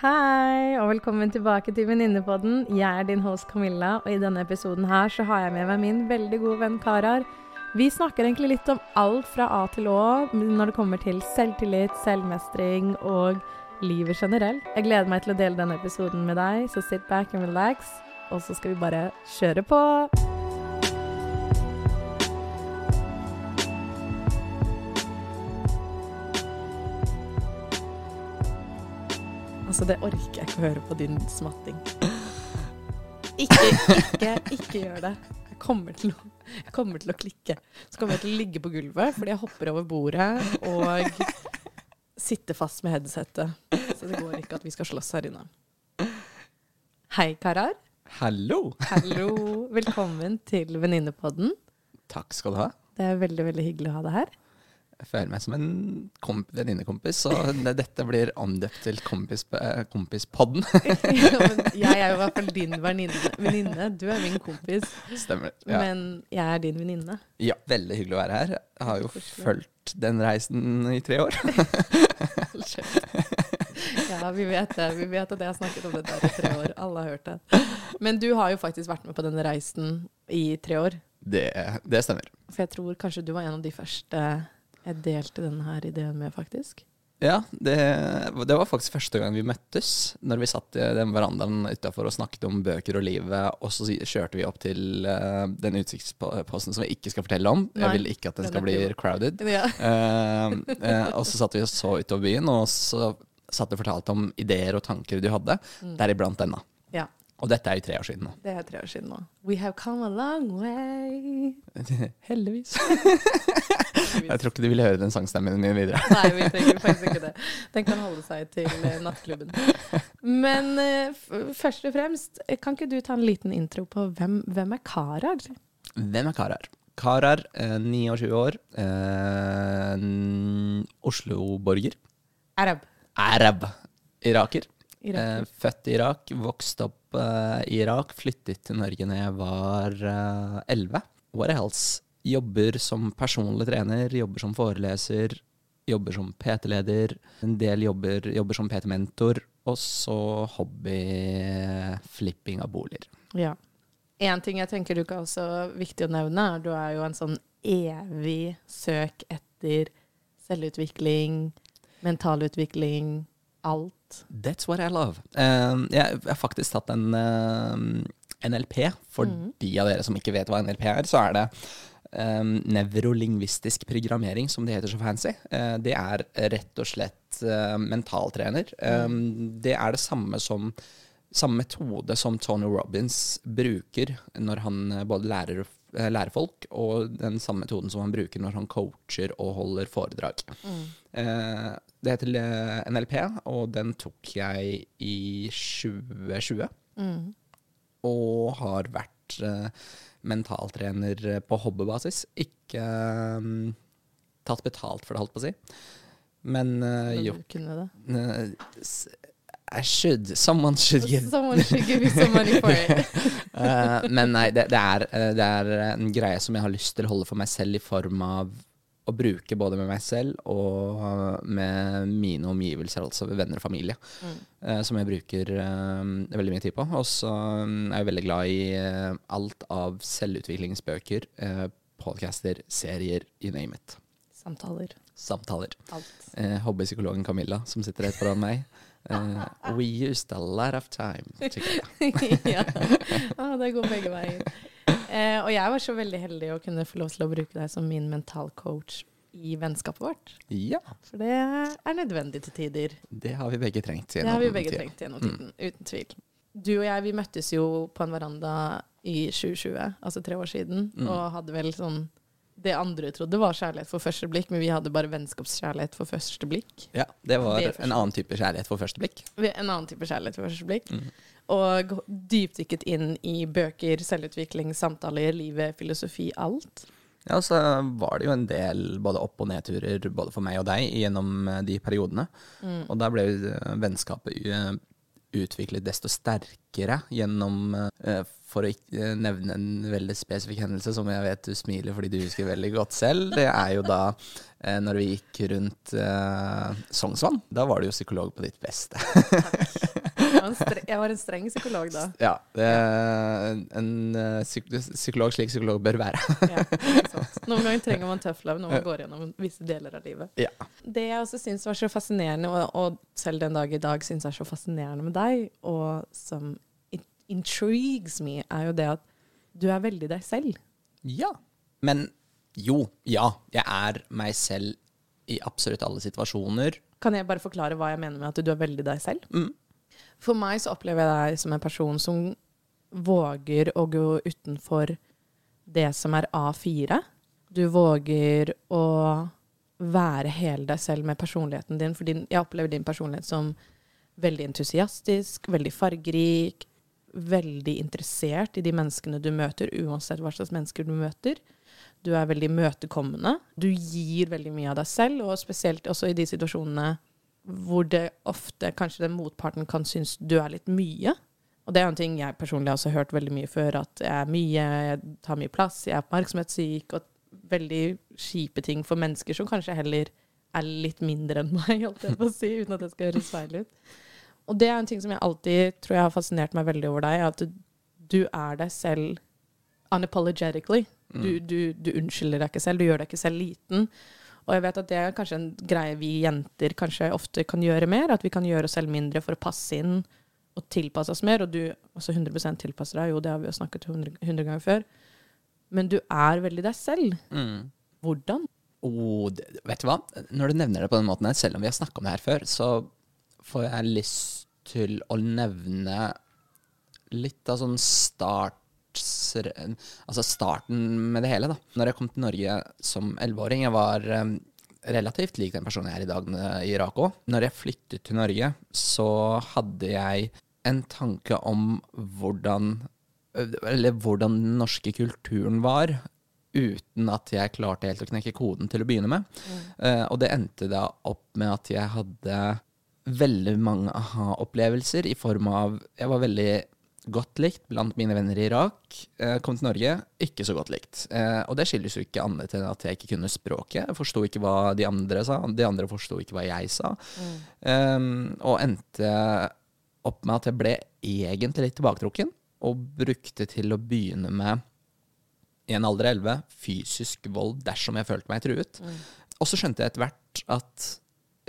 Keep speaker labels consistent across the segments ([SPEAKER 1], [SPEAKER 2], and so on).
[SPEAKER 1] Hei, og velkommen tilbake til Venninnepodden. Jeg er din host Camilla, og i denne episoden her så har jeg med meg min veldig gode venn Karar. Vi snakker egentlig litt om alt fra A til Å når det kommer til selvtillit, selvmestring og livet generelt. Jeg gleder meg til å dele denne episoden med deg, så sit back and relax, og så skal vi bare kjøre på. Altså, det orker jeg ikke å høre på din smatting. Ikke, ikke, ikke gjør det. Jeg kommer til å, jeg kommer til å klikke. Så kommer jeg til å ligge på gulvet fordi jeg hopper over bordet og sitter fast med headsetet. Så det går ikke at vi skal slåss her inne. Hei, karar.
[SPEAKER 2] Hallo!
[SPEAKER 1] Hallo. Velkommen til Venninnepodden.
[SPEAKER 2] Takk skal du ha.
[SPEAKER 1] Det er veldig, veldig hyggelig å ha deg her.
[SPEAKER 2] Jeg føler meg som en venninnekompis, så det, dette blir omdøpt til kompis, eh, Kompispodden.
[SPEAKER 1] Ja, men jeg er jo i hvert fall din venninne. Du er min kompis,
[SPEAKER 2] Stemmer. Ja.
[SPEAKER 1] men jeg er din venninne.
[SPEAKER 2] ja, veldig hyggelig å være her. Jeg har jo fulgt den reisen i tre år.
[SPEAKER 1] Ja, vi vet det. Vi vet at jeg har snakket om dette der i tre år. Alle har hørt det. Men du har jo faktisk vært med på denne reisen i tre år.
[SPEAKER 2] Det, det stemmer.
[SPEAKER 1] For jeg tror kanskje du var en av de første jeg delte denne her ideen med, faktisk.
[SPEAKER 2] Ja, det, det var faktisk første gang vi møttes, når vi satt i den verandaen utafor og snakket om bøker og livet, og så kjørte vi opp til uh, den utsiktsposten som vi ikke skal fortelle om.
[SPEAKER 1] Nei,
[SPEAKER 2] Jeg vil ikke at den
[SPEAKER 1] den
[SPEAKER 2] skal bli
[SPEAKER 1] jo.
[SPEAKER 2] crowded.
[SPEAKER 1] Ja.
[SPEAKER 2] uh, uh, og så satt vi og så utover byen, og så satt og fortalte om ideer og tanker du hadde,
[SPEAKER 1] Mm.
[SPEAKER 2] deriblant denne.
[SPEAKER 1] ja.
[SPEAKER 2] Og dette er jo tre år siden nå.
[SPEAKER 1] Det er tre år siden nå. We have come a long way.
[SPEAKER 2] Heldigvis. Jeg tror ikke du ville høre den sangstemmen min videre.
[SPEAKER 1] Nei, vi trenger faktisk ikke det. Den kan holde seg til eh, nattklubben. Men eh, først og fremst, eh, kan ikke du ta en liten intro på hvem, hvem er Karar?
[SPEAKER 2] Hvem er Karar? Karar, eh, 29 år, eh, Oslo-borger.
[SPEAKER 1] Arab.
[SPEAKER 2] Arab. Iraker.
[SPEAKER 1] Iraker.
[SPEAKER 2] Eh, født i Irak, vokst opp eh, i Irak, flyttet til Norge når jeg var eh, What else? Jobber som personlig trener, jobber som foreleser, jobber som PT-leder. En del jobber, jobber som PT-mentor, og så hobby-flipping av boliger.
[SPEAKER 1] Ja. En ting jeg tenker du ikke er også viktig å nevne, er du er jo en sånn evig søk etter selvutvikling, mentalutvikling, alt.
[SPEAKER 2] That's what I love. Uh, jeg, jeg har faktisk tatt en uh, NLP. For
[SPEAKER 1] mm.
[SPEAKER 2] de av dere som ikke vet hva NLP er, så er det eh, nevrolingvistisk programmering, som det heter så fancy. Uh, det er rett og slett uh, mentaltrener. Eh, Det er det samme som samme metode som Tony Robbins bruker når han eh, både lærer, lærer folk, og den samme metoden som han bruker når han coacher og holder foredrag. Eh, det heter NLP, og den tok jeg i 2020.
[SPEAKER 1] Mm.
[SPEAKER 2] Og har vært mentaltrener eh, på hobbybasis. Ikke um, tatt betalt for det, holdt på å si. Men
[SPEAKER 1] uh,
[SPEAKER 2] jo
[SPEAKER 1] kunne det.
[SPEAKER 2] I should. Someone should give
[SPEAKER 1] Someone should give you some money for it.
[SPEAKER 2] uh, men nei, det, det, er, det er en greie som jeg har lyst til å holde for meg selv i form av å bruke både med meg selv og med mine omgivelser, altså venner og familie,
[SPEAKER 1] Mm.
[SPEAKER 2] eh, som jeg bruker eh, veldig mye tid på. Og så mm, er jeg veldig glad i eh, alt av selvutviklingsbøker, eh, podcaster, serier, you name it.
[SPEAKER 1] Samtaler.
[SPEAKER 2] Samtaler.
[SPEAKER 1] Alt.
[SPEAKER 2] Eh, hobbypsykologen Camilla, som sitter rett foran meg. Uh, we used a lot of time together.
[SPEAKER 1] ja. Ah, det går begge veier. Eh, og jeg var så veldig heldig å kunne få lov til å bruke deg som min mentalcoach i vennskapet vårt.
[SPEAKER 2] Ja,
[SPEAKER 1] For det er nødvendig til tider.
[SPEAKER 2] det har vi begge trengt.
[SPEAKER 1] gjennom, Det har vi begge
[SPEAKER 2] tiden.
[SPEAKER 1] trengt gjennom tiden, uten tvil. Du og jeg vi møttes jo på en veranda i 2020, altså tre år siden,
[SPEAKER 2] Mm.
[SPEAKER 1] og hadde vel sånn Det andre trodde var kjærlighet for første blikk, men vi hadde bare vennskapskjærlighet for første blikk.
[SPEAKER 2] Ja, det var
[SPEAKER 1] Det
[SPEAKER 2] en annen type kjærlighet for første blikk.
[SPEAKER 1] En annen type kjærlighet for første blikk.
[SPEAKER 2] Mm.
[SPEAKER 1] Og dypdykket inn i bøker, selvutvikling, samtaler, livet, filosofi, alt.
[SPEAKER 2] Ja, og så var det jo en del både opp- og nedturer både for meg og deg gjennom eh, de periodene.
[SPEAKER 1] Mm.
[SPEAKER 2] Og da ble eh, vennskapet eh, utviklet desto sterkere gjennom For å ikke nevne en veldig spesifikk hendelse som jeg vet du smiler fordi du husker veldig godt selv. Det er jo da når vi gikk rundt Sognsvann. Da var du jo psykolog på ditt beste.
[SPEAKER 1] Jeg var en streng psykolog da.
[SPEAKER 2] Ja, det en eh, psykolog slik psykolog bør være.
[SPEAKER 1] Ja. Noen ganger trenger man tøff love når man går gjennom visse deler av livet.
[SPEAKER 2] Ja.
[SPEAKER 1] Det jeg også syns var så fascinerende, og, og selv den dag i dag syns er så fascinerende med deg, og som intrigues me, er jo det at du er veldig deg selv.
[SPEAKER 2] ja. Men jo, ja. Jeg er meg selv i absolutt alle situasjoner.
[SPEAKER 1] Kan jeg bare forklare hva jeg mener med at du er veldig deg selv?
[SPEAKER 2] Mm.
[SPEAKER 1] For meg så opplever jeg deg som en person som våger å gå utenfor det som er A4. Du våger å være hele deg selv med personligheten din. For jeg opplever din personlighet som veldig entusiastisk, veldig fargerik, veldig interessert i de menneskene du møter, uansett hva slags mennesker du møter. Du er veldig møtekommende. Du gir veldig mye av deg selv, og spesielt også i de situasjonene hvor det ofte kanskje den motparten kan synes du er litt mye. Og det er en ting jeg personlig også har hørt veldig mye før, at jeg er mye, jeg tar mye plass, jeg er oppmerksomhetssyk, og veldig kjipe ting for mennesker som kanskje heller er litt mindre enn meg, holdt jeg på å si, uten at det skal høres feil ut. Og det er en ting som jeg alltid tror jeg har fascinert meg veldig over deg, at du, du er deg selv unapologetically. Du, du, du unnskylder deg ikke selv, du gjør deg ikke selv liten. Og jeg vet at det er kanskje en greie vi jenter kanskje ofte kan gjøre mer, at vi kan gjøre oss selv mindre for å passe inn og tilpasse oss mer. Og du også 100 tilpasser deg, jo det har vi jo snakket 100, 100 ganger før. Men du er veldig deg selv.
[SPEAKER 2] Mm.
[SPEAKER 1] Hvordan?
[SPEAKER 2] Oh, vet du hva? Når du nevner det på den måten her, selv om vi har snakka om det her før, så får jeg lyst til å nevne litt av sånn start Altså starten med det hele, da. Når jeg kom til Norge som elleveåring, jeg var relativt lik den personen jeg er i dag i Irak òg. Når jeg flyttet til Norge, så hadde jeg en tanke om hvordan Eller hvordan den norske kulturen var, uten at jeg klarte helt å knekke koden til å begynne med.
[SPEAKER 1] Mm.
[SPEAKER 2] Uh, og det endte da opp med at jeg hadde veldig mange aha-opplevelser i form av Jeg var veldig godt likt blant mine venner i Irak. Uh, kom til Norge, ikke så godt likt. Uh, og det skyldes jo ikke annet enn at jeg ikke kunne språket. Jeg forsto ikke hva de andre sa, de andre forsto ikke hva jeg sa. Um, og endte opp med at jeg ble egentlig litt tilbaketrukken, og brukte til å begynne med i en alder av 11 fysisk vold dersom jeg følte meg truet. Og så skjønte jeg etter hvert at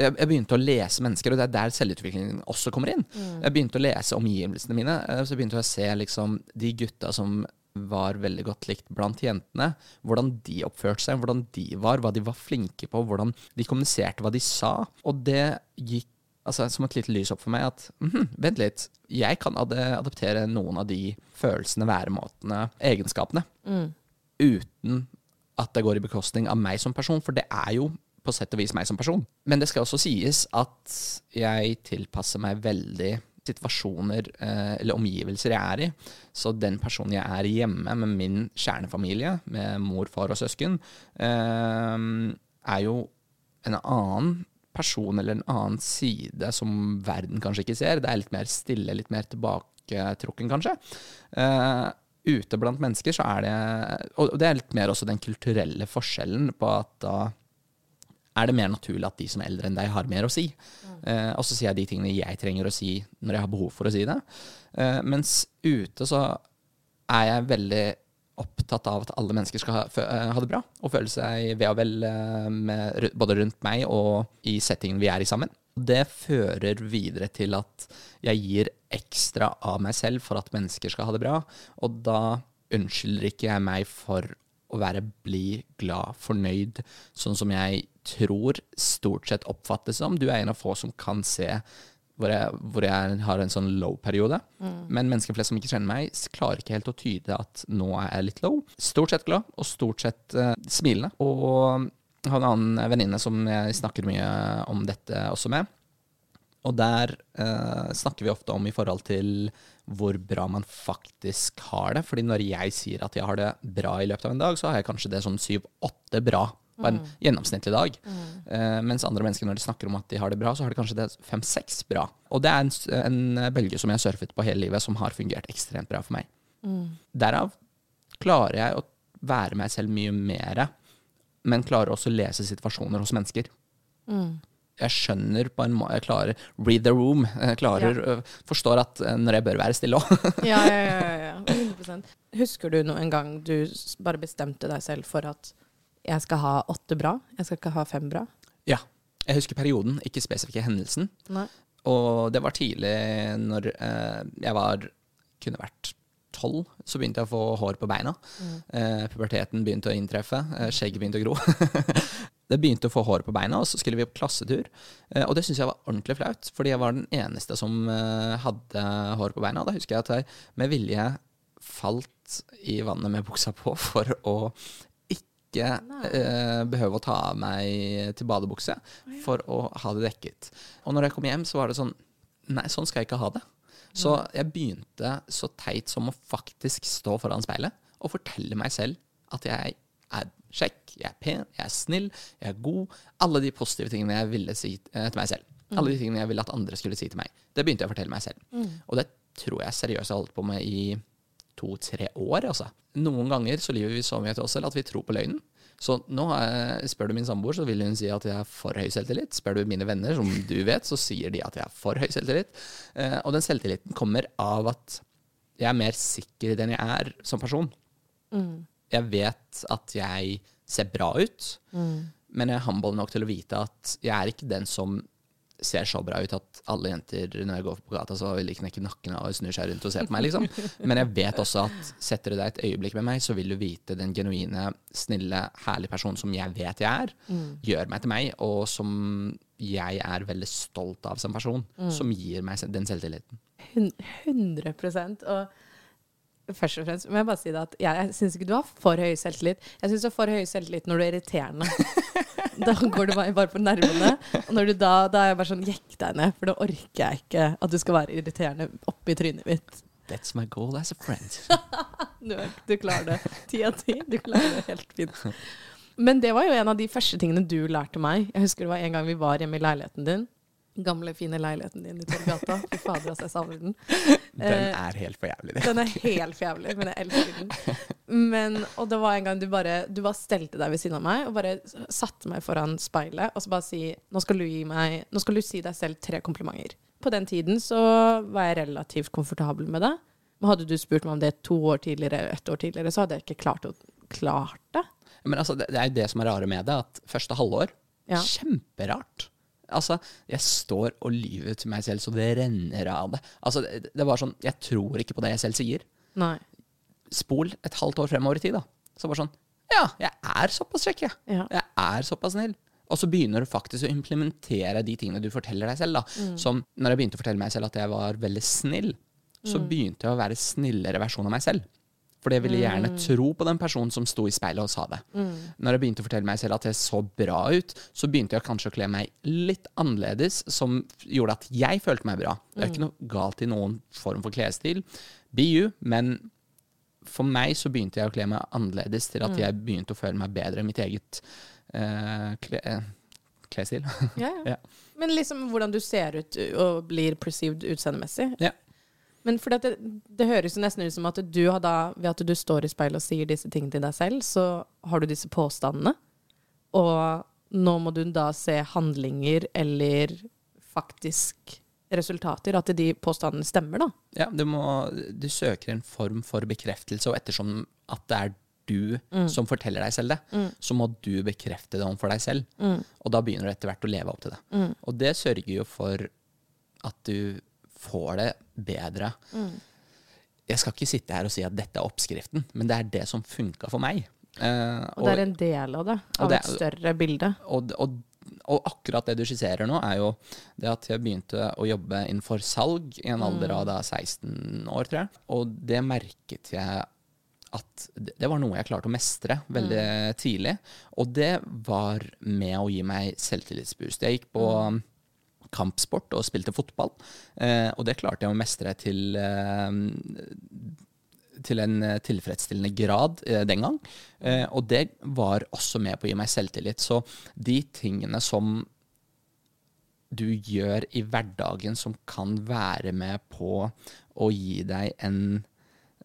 [SPEAKER 2] jeg, jeg begynte å lese mennesker, og det er der selvutviklingen også kommer inn. Jeg begynte å lese omgivelsene mine, så så begynte jeg å se liksom, de gutta som var veldig godt likt blant jentene. Hvordan de oppførte seg, hvordan de var, hva de var flinke på, hvordan de kommuniserte, hva de sa. Og det gikk altså, som et lite lys opp for meg at mhm, vent litt, jeg kan ad adaptere noen av de følelsene, væremåtene, egenskapene uten at det går i bekostning av meg som person, for det er jo på sett og vis meg som person. Men det skal også sies at jeg tilpasser meg veldig situasjoner eh, eller omgivelser jeg er i. Så den personen jeg er hjemme med min kjernefamilie, med mor, far og søsken, eh, er jo en annen person eller en annen side som verden kanskje ikke ser. Det er litt mer stille, litt mer tilbaketrukken, kanskje. Eh, ute blant mennesker så er det Og det er litt mer også den kulturelle forskjellen på at da er det mer naturlig at de som er eldre enn deg, har mer å si. Eh, og så sier jeg de tingene jeg trenger å si når jeg har behov for å si det. Eh, mens ute så er jeg veldig opptatt av at alle mennesker skal ha, eh, ha det bra og føle seg ve og vel med, både rundt meg og i settingen vi er i sammen. Det fører videre til at jeg gir ekstra av meg selv for at mennesker skal ha det bra, og da unnskylder ikke jeg meg for å være blid, glad, fornøyd, sånn som jeg tror stort sett oppfattes som. Du er en av få som kan se hvor jeg, hvor jeg har en sånn low-periode. Men mennesker flest som ikke kjenner meg, klarer ikke helt å tyde at nå er jeg litt low. Stort sett glad, og stort sett uh, smilende. Og jeg har en annen venninne som jeg snakker mye om dette også med. Og der uh, snakker vi ofte om i forhold til hvor bra man faktisk har det. Fordi når jeg sier at jeg har det bra i løpet av en dag, så har jeg kanskje det sånn syv-åtte bra på en gjennomsnittlig dag. Eh, mens andre mennesker når de snakker om at de har det bra, så har de kanskje det fem-seks bra. Og det er en, en bølge som jeg har surfet på hele livet, som har fungert ekstremt bra for meg. Derav klarer jeg å være meg selv mye mer, men klarer også å lese situasjoner hos mennesker. Jeg skjønner på en måte Jeg klarer read the room. Jeg klarer, øh, forstår at øh, når jeg bør være stille òg.
[SPEAKER 1] Ja, ja, ja, ja, ja. 100% Husker du noen gang du bare bestemte deg selv for at jeg skal ha åtte bra, jeg skal ikke ha fem bra?
[SPEAKER 2] ja. Jeg husker perioden, ikke spesifikke hendelsen.
[SPEAKER 1] Nei.
[SPEAKER 2] Og det var tidlig når eh, jeg var kunne vært tolv, så begynte jeg å få hår på beina. Eh, puberteten begynte å inntreffe, eh, skjegget begynte å gro. det begynte å få hår på beina, og så skulle vi på klassetur. Eh, og det syntes jeg var ordentlig flaut, fordi jeg var den eneste som eh, hadde hår på beina. Og da husker jeg at jeg med vilje falt i vannet med buksa på for å ikke eh, behøve å ta av meg til badebukse for å ha det dekket. Og når jeg kom hjem, så var det sånn Nei, sånn skal jeg ikke ha det. Så jeg begynte så teit som å faktisk stå foran speilet og fortelle meg selv at jeg er kjekk, jeg er pen, jeg er snill, jeg er god. Alle de positive tingene jeg ville si eh, til meg selv. Alle de tingene jeg ville at andre skulle si til meg. Det begynte jeg å fortelle meg selv. Og det tror jeg seriøst jeg har holdt på med i to-tre år. Altså. Noen ganger så lyver vi så mye til oss selv at vi tror på løgnen. Så nå jeg, spør du min samboer, så vil hun si at jeg har for høy selvtillit. Spør du mine venner, som du vet, så sier de at jeg har for høy selvtillit. Eh, og den selvtilliten kommer av at jeg er mer sikker i den jeg er som person. Jeg vet at jeg ser bra ut, men jeg er humble nok til å vite at jeg er ikke den som ser så bra ut at alle jenter når jeg går på gata, så vil de knekke nakken av og snur seg rundt og ser på meg, liksom. Men jeg vet også at setter du deg et øyeblikk med meg, så vil du vite den genuine, snille, herlige personen som jeg vet jeg er, gjør meg til meg, og som jeg er veldig stolt av som person, som gir meg den selvtilliten.
[SPEAKER 1] Hun- 100 Og først og fremst må jeg bare si det at jeg, jeg syns ikke du har for høy selvtillit. Jeg syns du har for høy selvtillit når du er irriterende. da går du bare på nervene. Og når du da, da er jeg bare sånn Jekk deg ned, for da orker jeg ikke at du skal være irriterende oppi trynet mitt.
[SPEAKER 2] That's my goal as a friend.
[SPEAKER 1] Du, du klarer det. Ti av ti. Du klarer det helt fint. Men det var jo en av de første tingene du lærte meg. Jeg husker det var en gang vi var hjemme i leiligheten din. Gamle, fine leiligheten din i Torgata. Fy fader, altså, jeg savner den.
[SPEAKER 2] Den
[SPEAKER 1] Eh,
[SPEAKER 2] er helt for jævlig, det.
[SPEAKER 1] Den er helt for jævlig, men jeg elsker den. Men, og det var en gang du bare, du bare stelte deg ved siden av meg og bare satte meg foran speilet og så bare si nå skal, du gi meg, nå skal du si deg selv tre komplimenter. På den tiden så var jeg relativt komfortabel med det. Men hadde du spurt meg om det to år tidligere, eller ett år tidligere, så hadde jeg ikke klart, å, klart det.
[SPEAKER 2] Men altså, det, det er jo det som er rare med det, at første halvår
[SPEAKER 1] Ja.
[SPEAKER 2] Kjemperart. Altså, jeg står og lyver til meg selv så det renner av det. Altså, det, det var sånn, Jeg tror ikke på det jeg selv sier.
[SPEAKER 1] Nei.
[SPEAKER 2] Spol et halvt år fremover i tid, da. Så bare sånn Ja, jeg er såpass kjekk, jeg.
[SPEAKER 1] Ja.
[SPEAKER 2] Jeg er såpass snill. Og så begynner du faktisk å implementere de tingene du forteller deg selv. da.
[SPEAKER 1] Mm.
[SPEAKER 2] Som når jeg begynte å fortelle meg selv at jeg var veldig snill, så
[SPEAKER 1] Mm.
[SPEAKER 2] begynte jeg å være snillere versjon av meg selv. For jeg ville gjerne tro på den personen som sto i speilet og sa det. Når jeg begynte å fortelle meg selv at jeg så bra ut, så begynte jeg kanskje å kle meg litt annerledes, som gjorde at jeg følte meg bra. Det er ikke noe galt i noen form for klesstil. Be you, men for meg så begynte jeg å kle meg annerledes til at jeg begynte å føle meg bedre i mitt eget uh, kle, eh, klesstil.
[SPEAKER 1] Ja, ja.
[SPEAKER 2] Ja.
[SPEAKER 1] Men liksom hvordan du ser ut og blir perceived utseendemessig.
[SPEAKER 2] ja.
[SPEAKER 1] Men for det, det høres jo nesten ut som at du har da, ved at du står i speilet og sier disse tingene til deg selv, så har du disse påstandene. Og nå må du da se handlinger eller faktisk resultater, at de påstandene stemmer, da.
[SPEAKER 2] Ja, du, må, du søker en form for bekreftelse, og ettersom at det er du som forteller deg selv det, så må du bekrefte det overfor deg selv. Og da begynner du etter hvert å leve opp til det. Og det sørger jo for at du får det bedre. Jeg skal ikke sitte her og si at dette er oppskriften, men det er det som funka for meg. Eh,
[SPEAKER 1] Og det er en del av det, av
[SPEAKER 2] det
[SPEAKER 1] et større bilde.
[SPEAKER 2] og, og, og akkurat det du skisserer nå, er jo det at jeg begynte å jobbe innenfor salg i en alder av da 16 år, tror jeg. Og det merket jeg at det var noe jeg klarte å mestre veldig tidlig. Og det var med å gi meg selvtillitsboost. Jeg gikk på kampsport og spilte fotball, eh, og det klarte jeg å mestre til eh, til en tilfredsstillende grad eh, den gang. Eh, og det var også med på å gi meg selvtillit. Så de tingene som du gjør i hverdagen som kan være med på å gi deg en,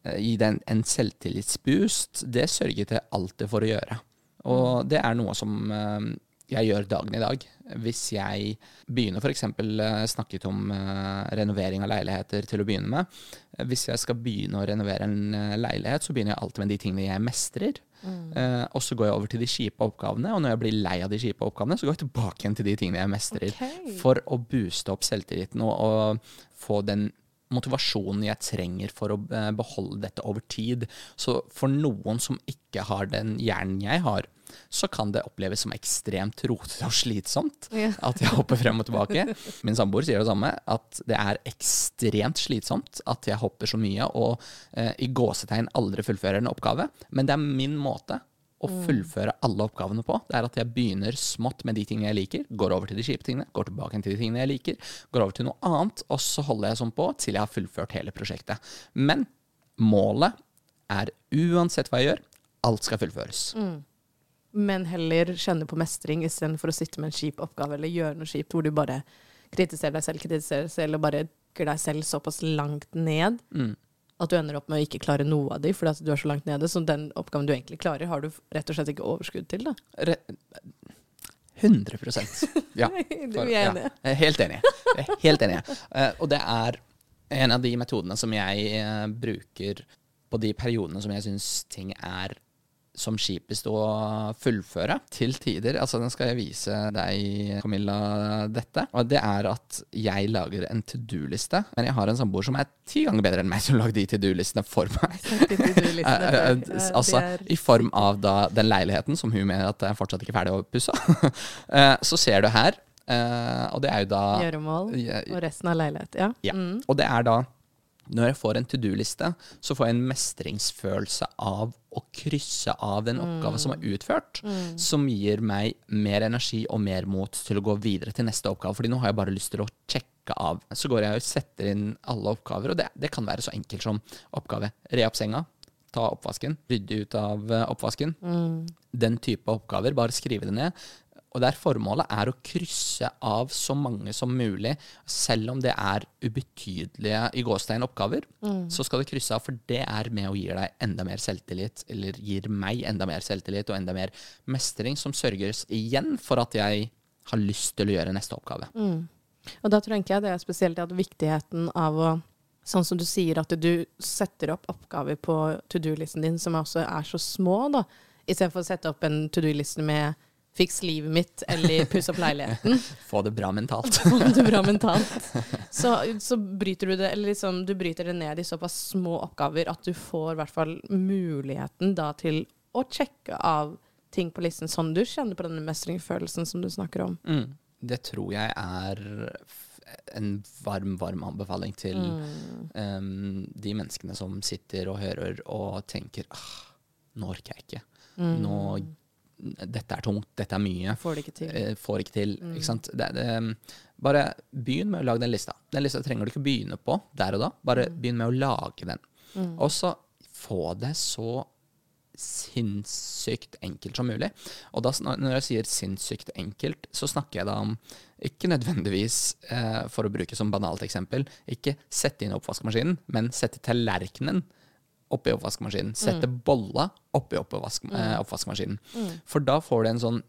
[SPEAKER 2] eh, gi deg en, en selvtillitsboost, det sørget jeg alltid for å gjøre. Og det er noe som eh, jeg gjør dagen i dag. Hvis jeg begynner f.eks. Uh, snakket om uh, renovering av leiligheter til å begynne med. Hvis jeg skal begynne å renovere en uh, leilighet, så begynner jeg alltid med de tingene jeg mestrer. Mm. og så går jeg over til de kjipe oppgavene, og når jeg blir lei av de kjipe oppgavene, så går jeg tilbake igjen til de tingene jeg mestrer. Okay. For å booste opp selvtilliten og, og få den motivasjonen jeg trenger for å beholde dette over tid. Så for noen som ikke har den hjernen jeg har, så kan det oppleves som ekstremt rotete og slitsomt ja. at jeg hopper frem og tilbake. Min samboer sier det samme, at det er ekstremt slitsomt at jeg hopper så mye og eh, i gåsetegn aldri fullfører en oppgave. Men det er min måte å mm. fullføre alle oppgavene på. Det er at jeg begynner smått med de tingene jeg liker, går over til de kjipe tingene, går tilbake til de tingene jeg liker, går over til noe annet, og så holder jeg sånn på til jeg har fullført hele prosjektet. Men målet er uansett hva jeg gjør, alt skal fullføres. Mm
[SPEAKER 1] men heller kjenne på mestring istedenfor å sitte med en kjip oppgave eller gjøre noe kjipt hvor du bare kritiserer deg selv, kritiserer deg selv og bare går deg selv såpass langt ned mm. At du ender opp med å ikke klare noe av de fordi at du er så langt nede. Så den oppgaven du egentlig klarer, har du rett og slett ikke overskudd til, da. Re
[SPEAKER 2] 100 Ja.
[SPEAKER 1] du er enig?
[SPEAKER 2] Ja, helt enig. Helt enig. Uh, og det er en av de metodene som jeg uh, bruker på de periodene som jeg syns ting er som kjipest å fullføre til tider. Altså, den skal jeg vise deg, Camilla, dette. Og det er at jeg lager en to do-liste. Men jeg har en samboer som er ti ganger bedre enn meg som lager de to do-listene for meg. Eh, eh, altså i form av da den leiligheten som hun mener at er fortsatt ikke ferdig å pusse. Eh, så ser du her. og det er jo da
[SPEAKER 1] Gjøremål og resten av leilighet, ja.
[SPEAKER 2] ja. Mm. Og det er da når jeg får en to do-liste, så får jeg en mestringsfølelse av å krysse av den oppgaven mm. som er utført, mm. som gir meg mer energi og mer mot til å gå videre til neste oppgave. Fordi nå har jeg bare lyst til å sjekke av. Så går jeg og setter inn alle oppgaver, og det, det kan være så enkelt som oppgave re opp senga, ta oppvasken, rydde ut av eh, oppvasken. Mm. Den type oppgaver. Bare skrive det ned. Og der formålet er å krysse av så mange som mulig, selv om det er ubetydelige i gåstein oppgaver, mm. så skal det krysse av, for det er med og gir deg enda mer selvtillit, eller gir meg enda mer selvtillit og enda mer mestring, som sørger igjen for at jeg har lyst til å gjøre neste oppgave. Mm.
[SPEAKER 1] Og da tenker jeg det er spesielt at viktigheten av å Sånn som du sier, at du setter opp oppgaver på to do-listen din som også er så små, da. Istedenfor å sette opp en to do-liste med fiks livet mitt eller puss opp leiligheten.
[SPEAKER 2] Få det bra mentalt.
[SPEAKER 1] Få det bra mentalt. Så, så, bryter du det eller liksom, du bryter det ned i såpass små oppgaver at du får i hvert fall muligheten da til å sjekke av ting på listen, sånn du kjenner på denne mestringsfølelsen som du snakker om. Mm.
[SPEAKER 2] Det tror jeg er en varm, varm anbefaling til mm. um, de menneskene som sitter og hører og tenker ah, nå orker jeg ikke. Mm. Nå dette er tungt, dette er mye.
[SPEAKER 1] Får det ikke til.
[SPEAKER 2] Eh, får ikke til, mm. ikke sant? Det, det, bare begynn med å lage den lista. Den lista trenger du ikke begynne på der og da. Bare mm. begynn med å lage den. Mm. Og så få det så sinnssykt enkelt som mulig. Og da, når jeg sier sinnssykt enkelt, så snakker jeg da om ikke nødvendigvis, eh, for å bruke som banalt eksempel, ikke sette inn oppvaskmaskinen, men sette tallerkenen oppi oppvaskmaskinen. Sette mm. bolla oppi mm. eh, oppvaskmaskinen. Mm. For da får du en sånn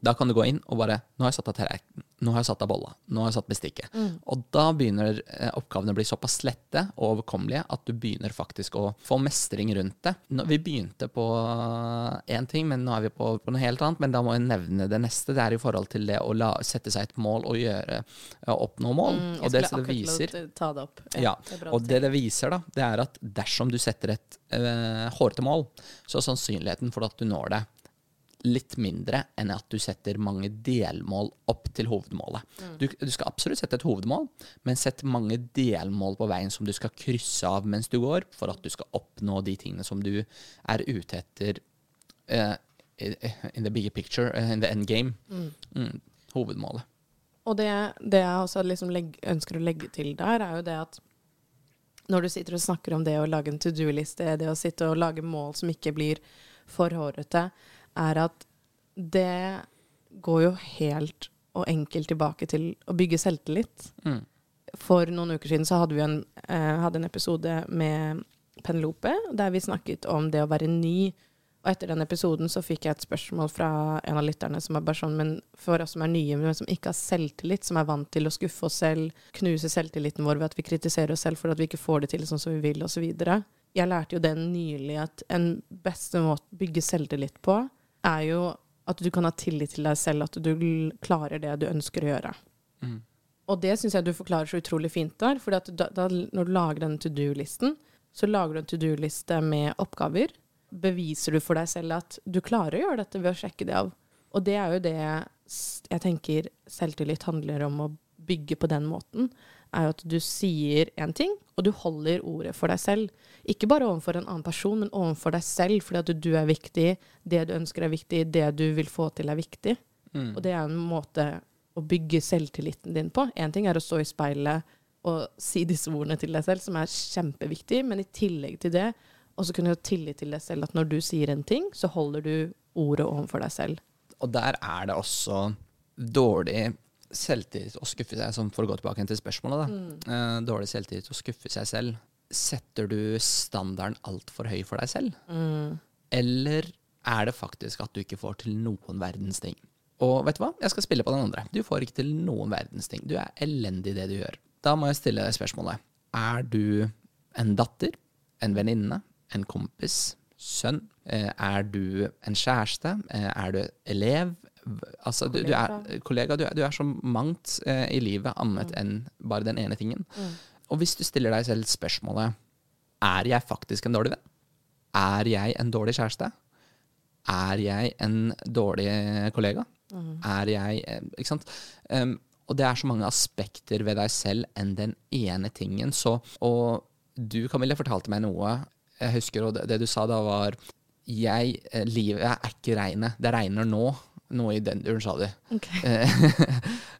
[SPEAKER 2] Da kan du gå inn og bare Nå har jeg satt av tallerkenen. Nå har jeg satt av bolla. Nå har jeg satt bestikket. Mm. Og da begynner eh, oppgavene å bli såpass lette og overkommelige at du begynner faktisk å få mestring rundt det. Vi begynte på én ting, men nå er vi på, på, noe helt annet. Men da må jeg nevne det neste. Det er i forhold til det å la, sette seg et mål og gjøre, oppnå mål. Mm, og det, det viser
[SPEAKER 1] ta det opp.
[SPEAKER 2] Ja, ja det og det det viser, da, det er at dersom du setter et øh, hårete mål, så er sannsynligheten for at du når det, litt mindre enn at du setter mange delmål opp til hovedmålet. Mm. Du, du, skal absolutt sette et hovedmål, men sett mange delmål på veien som du skal krysse av mens du går, for at du skal oppnå de tingene som du er ute etter uh, in the bigger picture, uh, in the end game. Mm. Mm, hovedmålet.
[SPEAKER 1] Og det, det jeg også liksom legg, ønsker å legge til der, er jo det at når du sitter og snakker om det å lage en to do-liste, det å sitte og lage mål som ikke blir for hårete, er at det går jo helt og enkelt tilbake til å bygge selvtillit. Mm. For noen uker siden så hadde vi en, eh, hadde en episode med Penelope der vi snakket om det å være ny Og etter den episoden så fikk jeg et spørsmål fra en av lytterne som er bare sånn Men for oss som er nye, men som ikke har selvtillit, som er vant til å skuffe oss selv, knuse selvtilliten vår ved at vi kritiserer oss selv for at vi ikke får det til sånn som vi vil, osv. Jeg lærte jo det nylig, at en beste måte å bygge selvtillit på, er jo at du kan ha tillit til deg selv, at du klarer det du ønsker å gjøre.
[SPEAKER 2] Mm.
[SPEAKER 1] Og det syns jeg du forklarer så utrolig fint der. For når du lager denne to do-listen, så lager du en to do-liste med oppgaver. Beviser du for deg selv at du klarer å gjøre dette ved å sjekke det av. Og det er jo det jeg tenker selvtillit handler om å bygge på den måten. Er jo at du sier en ting, og du holder ordet for deg selv. Ikke bare overfor en annen person, men overfor deg selv, fordi at du er viktig, det du ønsker er viktig, det du vil få til er viktig.
[SPEAKER 2] Mm.
[SPEAKER 1] Og det er en måte å bygge selvtilliten din på. Én ting er å stå i speilet og si disse ordene til deg selv, som er kjempeviktig, men i tillegg til det også kunne du ha tillit til deg selv, at når du sier en ting, så holder du ordet overfor deg selv.
[SPEAKER 2] Og der er det også dårlig selvtillit å skuffe seg, som for å gå tilbake til spørsmålet, da. Eh, dårlig selvtillit å skuffe seg selv. Setter du standarden altfor høy for deg selv? Eller er det faktisk at du ikke får til noen verdens ting? Og vet du hva? Jeg skal spille på den andre. Du får ikke til noen verdens ting. Du er elendig i det du gjør. Da må jeg stille deg spørsmålet. Er du en datter? En venninne? En kompis? Sønn? Eh, Er du en kjæreste? Eh, Er du elev? Altså, du, du er kollega. Du er, du er så mangt eh, i livet annet enn bare den ene tingen. Og hvis du stiller deg selv spørsmålet Er jeg faktisk en dårlig venn? Er jeg en dårlig kjæreste? Er jeg en dårlig kollega? Er jeg eh, Ikke sant? Um, og det er så mange aspekter ved deg selv enn den ene tingen. Så, og du, Camille, fortalte meg noe. Jeg husker, og det, det du sa da, var jeg, eh, Livet er ikke regnet. Det regner nå. Noe i den duren, sa du. Okay.
[SPEAKER 1] Jeg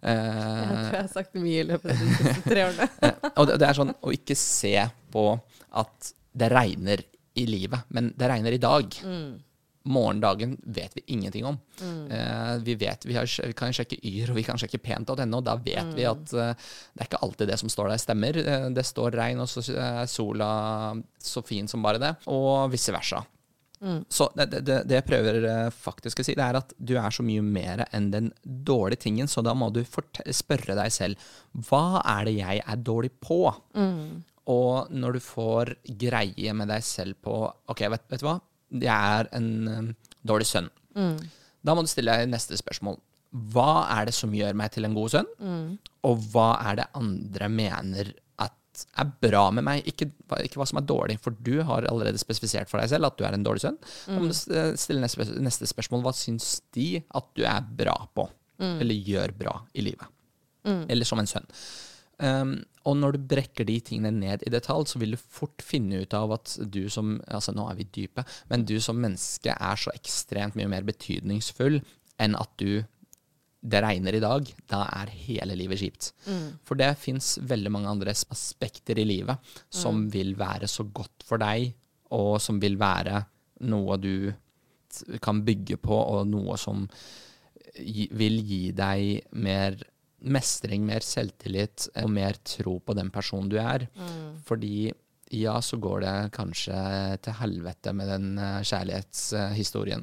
[SPEAKER 1] tror
[SPEAKER 2] eh,
[SPEAKER 1] jeg har sagt mye i løpet av de siste tre årene.
[SPEAKER 2] Eh, og det, er sånn å ikke se på at det regner i livet, men det regner i dag. Morgendagen vet vi ingenting om. Eh, vi vet, vi, har, vi kan sjekke Yr og vi kan sjekke pent.no, og da vet vi at uh, det er ikke alltid det som står der, stemmer. Eh, det står regn, og så er sola så fin som bare det, og vice versa. Så det, det, det jeg prøver eh, faktisk å si, det er at du er så mye mer enn den dårlige tingen, så da må du spørre deg selv hva er det jeg er dårlig på? Og når du får greie med deg selv på Ok, vet, vet du hva? Jeg er en um, dårlig sønn. Da må du stille deg neste spørsmål. Hva er det som gjør meg til en god sønn? Og hva er det andre mener er bra med meg? Ikke, ikke hva som er dårlig, for du har allerede spesifisert for deg selv at du er en dårlig sønn. Mm. må stille neste, neste spørsmål. Hva syns de at du er bra på? Eller gjør bra i livet? Eller som en sønn. Um, og når du brekker de tingene ned i detalj, så vil du fort finne ut av at du som altså nå er vi dype, men du som menneske er så ekstremt mye mer betydningsfull enn at du det regner i dag, da er hele livet kjipt. For det fins veldig mange andre aspekter i livet som vil være så godt for deg, og som vil være noe du kan bygge på, og noe som vil gi deg mer mestring, mer selvtillit og mer tro på den personen du er. Fordi ja, så går det kanskje til helvete med den eh, kjærlighetshistorien.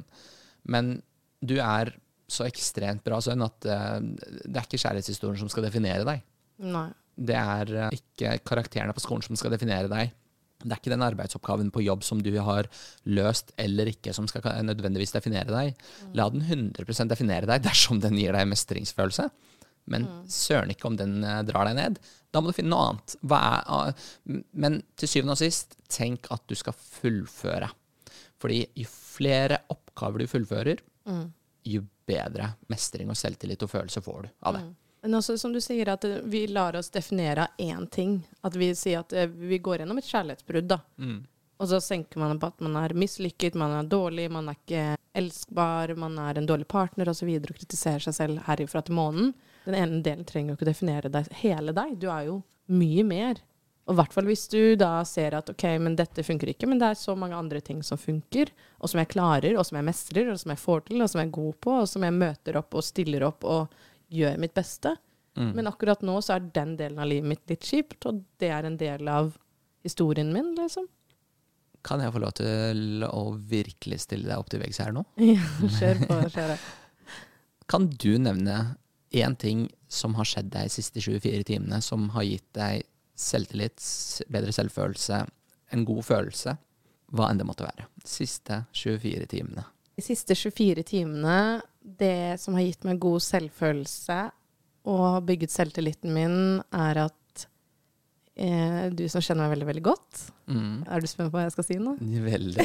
[SPEAKER 2] Men du er så ekstremt bra sønn at eh, det er ikke kjærlighetshistorien som skal definere deg.
[SPEAKER 1] Nei.
[SPEAKER 2] Det er eh, ikke karakterene på skolen som skal definere deg. Det er ikke den arbeidsoppgaven på jobb som du har løst eller ikke, som skal nødvendigvis definere deg. La den 100% definere deg dersom den gir deg mestringsfølelse. Men søren ikke om den eh, drar deg ned. Da må du finne noe annet. Ah, men til syvende og sist, tenk at du skal fullføre. Fordi jo flere oppgaver du fullfører, jo bedre mestring og selvtillit og følelse får du av det.
[SPEAKER 1] Men også som du sier, at eh, vi lar oss definere av én ting. At vi sier at eh, vi går gjennom et kjærlighetsbrudd, da. Og så senker man på at man er mislykket, man er dårlig, man er ikke elskbar, man er en dårlig partner osv. Og, og kritiserer seg selv herifra til månen. Den ene delen trenger jo ikke definere deg, hele deg. Du er jo mye mer. Og i hvert fall hvis du da ser at ok, men dette funker ikke, men det er så mange andre ting som funker, og som jeg klarer, og som jeg mestrer, og som jeg får til, og som jeg er god på, og som jeg møter opp og stiller opp og gjør mitt beste. Men akkurat nå så er den delen av livet mitt litt kjipt, og det er en del av historien min, liksom.
[SPEAKER 2] Kan jeg få lov til å virkelig stille deg opp til veggs her nå?
[SPEAKER 1] Ja, kjør på, kjør.
[SPEAKER 2] Kan du nevne én ting som har skjedd deg de siste 24 timene, som har gitt deg selvtillit, bedre selvfølelse, en god følelse, hva enn det måtte være? De siste 24 timene.
[SPEAKER 1] De siste 24 timene, det som har gitt meg god selvfølelse og har bygget selvtilliten min, er at eh, du som kjenner meg veldig, veldig godt
[SPEAKER 2] Mm.
[SPEAKER 1] Er du spent på hva jeg skal si nå?
[SPEAKER 2] Veldig.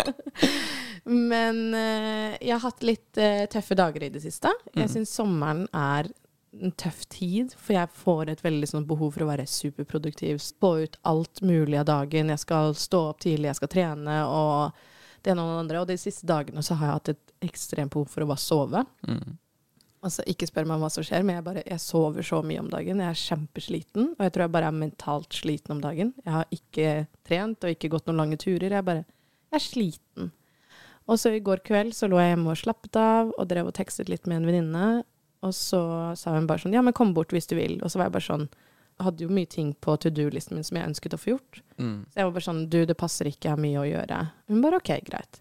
[SPEAKER 1] Men eh, jeg har hatt litt eh, tøffe dager i det siste. Jeg
[SPEAKER 2] Mm.
[SPEAKER 1] syns sommeren er en tøff tid, for jeg får et veldig sånn behov for å være superproduktiv. Få ut alt mulig av dagen. Jeg skal stå opp tidlig, jeg skal trene og det ene og det andre. Og de siste dagene så har jeg hatt et ekstremt behov for å bare sove.
[SPEAKER 2] Mm.
[SPEAKER 1] Altså, ikke spør meg hva som skjer, men jeg, bare, jeg sover så mye om dagen. Jeg er kjempesliten, og jeg tror jeg bare er mentalt sliten om dagen. Jeg har ikke trent og ikke gått noen lange turer. Jeg bare jeg er sliten. Og så i går kveld så lå jeg hjemme og slappet av og drev og tekstet litt med en venninne. Og så sa hun bare sånn Ja, men kom bort hvis du vil. Og så var jeg bare sånn Jeg hadde jo mye ting på to do-listen min som jeg ønsket å få gjort.
[SPEAKER 2] Mm.
[SPEAKER 1] Så jeg var bare sånn Du, det passer ikke, jeg har mye å gjøre. Hun bare OK, greit.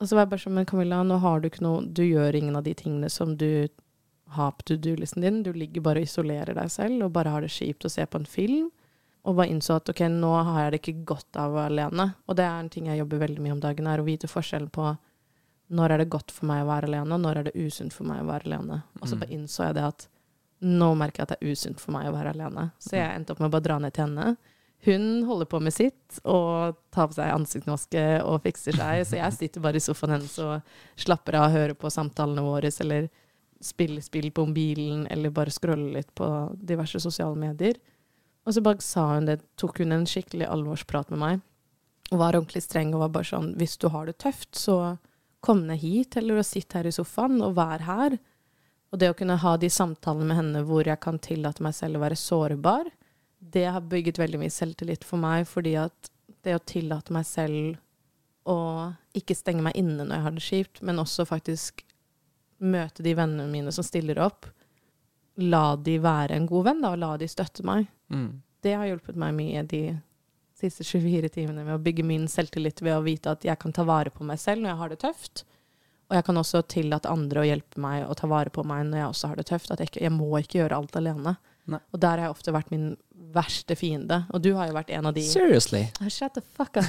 [SPEAKER 1] Og så var jeg bare sånn Men Camilla, nå har du ikke noe Du gjør ingen av de tingene som du har på to do-listen din. Du ligger bare og isolerer deg selv og bare har det kjipt å se på en film. Og bare innså at ok, nå har jeg det ikke godt av å være alene. Og det er en ting jeg jobber veldig mye om dagen, er å vite forskjellen på når er det godt for meg å være alene, og når er det usunt for meg å være alene. Og så
[SPEAKER 2] Mm.
[SPEAKER 1] bare innså jeg det at nå merker jeg at det er usunt for meg å være alene. Så jeg endte opp med å bare dra ned til henne. Hun holder på med sitt og tar på seg ansiktsmaske og fikser seg, så jeg sitter bare i sofaen hennes og slapper av og hører på samtalene våre, eller spiller spill på mobilen, eller bare scroller litt på diverse sosiale medier. Og så bare sa hun det, tok hun en skikkelig alvorsprat med meg, og var ordentlig streng og var bare sånn Hvis du har det tøft, så kom ned hit, eller å sitte her i sofaen, og være her. Og det å kunne ha de samtalene med henne hvor jeg kan tillate meg selv å være sårbar, det har bygget veldig mye selvtillit for meg, fordi at det å tillate meg selv å ikke stenge meg inne når jeg har det kjipt, men også faktisk møte de vennene mine som stiller opp, la de være en god venn, da, og la de støtte meg.
[SPEAKER 2] Mm.
[SPEAKER 1] Det har hjulpet meg mye de siste 24 timene med å bygge min selvtillit ved å vite at jeg kan ta vare på meg selv når jeg har det tøft. Og jeg kan også tillate andre å hjelpe meg å ta vare på meg når jeg også har det tøft. At jeg, ikke, jeg må ikke gjøre alt alene.
[SPEAKER 2] Nei.
[SPEAKER 1] Og der har jeg ofte vært min verste fiende. Og du har jo vært en av de
[SPEAKER 2] Seriously?
[SPEAKER 1] Shut the fuck up.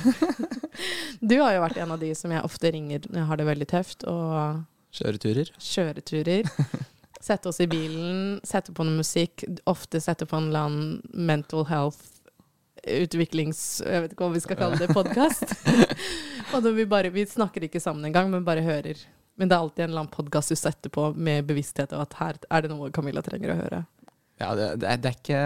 [SPEAKER 1] du har jo vært en av de som jeg ofte ringer når jeg har det veldig tøft. Og
[SPEAKER 2] Kjøreturer?
[SPEAKER 1] kjøreturer. Sette oss i bilen, sette på noe musikk. Ofte sette på en eller annen mental health utviklings... Jeg vet ikke hva vi skal kalle det, podkast. og vi bare Vi snakker ikke sammen engang, men bare hører. Men det er alltid en eller annen podkast du setter på med bevissthet av at her er det noe Camilla trenger å høre.
[SPEAKER 2] Ja, det, det, er, det er ikke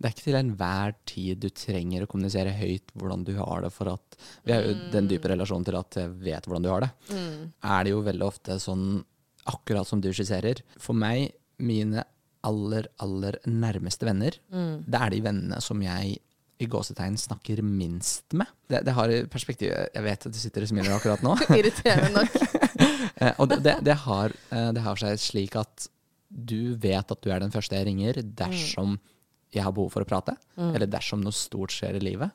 [SPEAKER 2] det er ikke til enhver tid du trenger å kommunisere høyt hvordan du har det, for at vi har jo den dype relasjonen til at jeg vet hvordan du har det. Er det jo veldig ofte sånn, akkurat som du skisserer. For meg, mine aller, aller nærmeste venner, det er de vennene som jeg i gåsetegn snakker minst med. Det, det har perspektiv Jeg vet at du sitter og smiler akkurat nå.
[SPEAKER 1] Irriterende nok.
[SPEAKER 2] Eh, og det, det, har, eh, det har seg slik at du vet at du er den første jeg ringer dersom jeg har behov for å prate, eller dersom noe stort skjer i livet.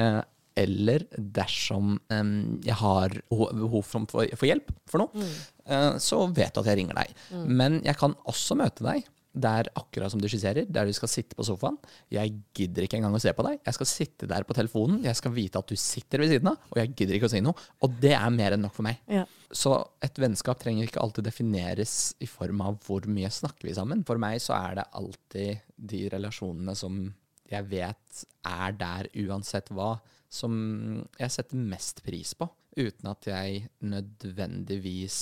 [SPEAKER 2] Eh, eller dersom jeg har behov for, hjelp for noe, eh, så vet du at jeg ringer deg. Men jeg kan også møte deg der akkurat som du skisserer, der du skal sitte på sofaen. Jeg gidder ikke engang å se på deg. Jeg skal sitte der på telefonen. Jeg skal vite at du sitter ved siden av, og jeg gidder ikke å si noe. Og det er mer enn nok for meg.
[SPEAKER 1] Ja.
[SPEAKER 2] Så et vennskap trenger ikke alltid defineres i form av hvor mye snakker vi sammen. For meg så er det alltid de relasjonene som jeg vet er der uansett hva, som jeg setter mest pris på. Uten at jeg nødvendigvis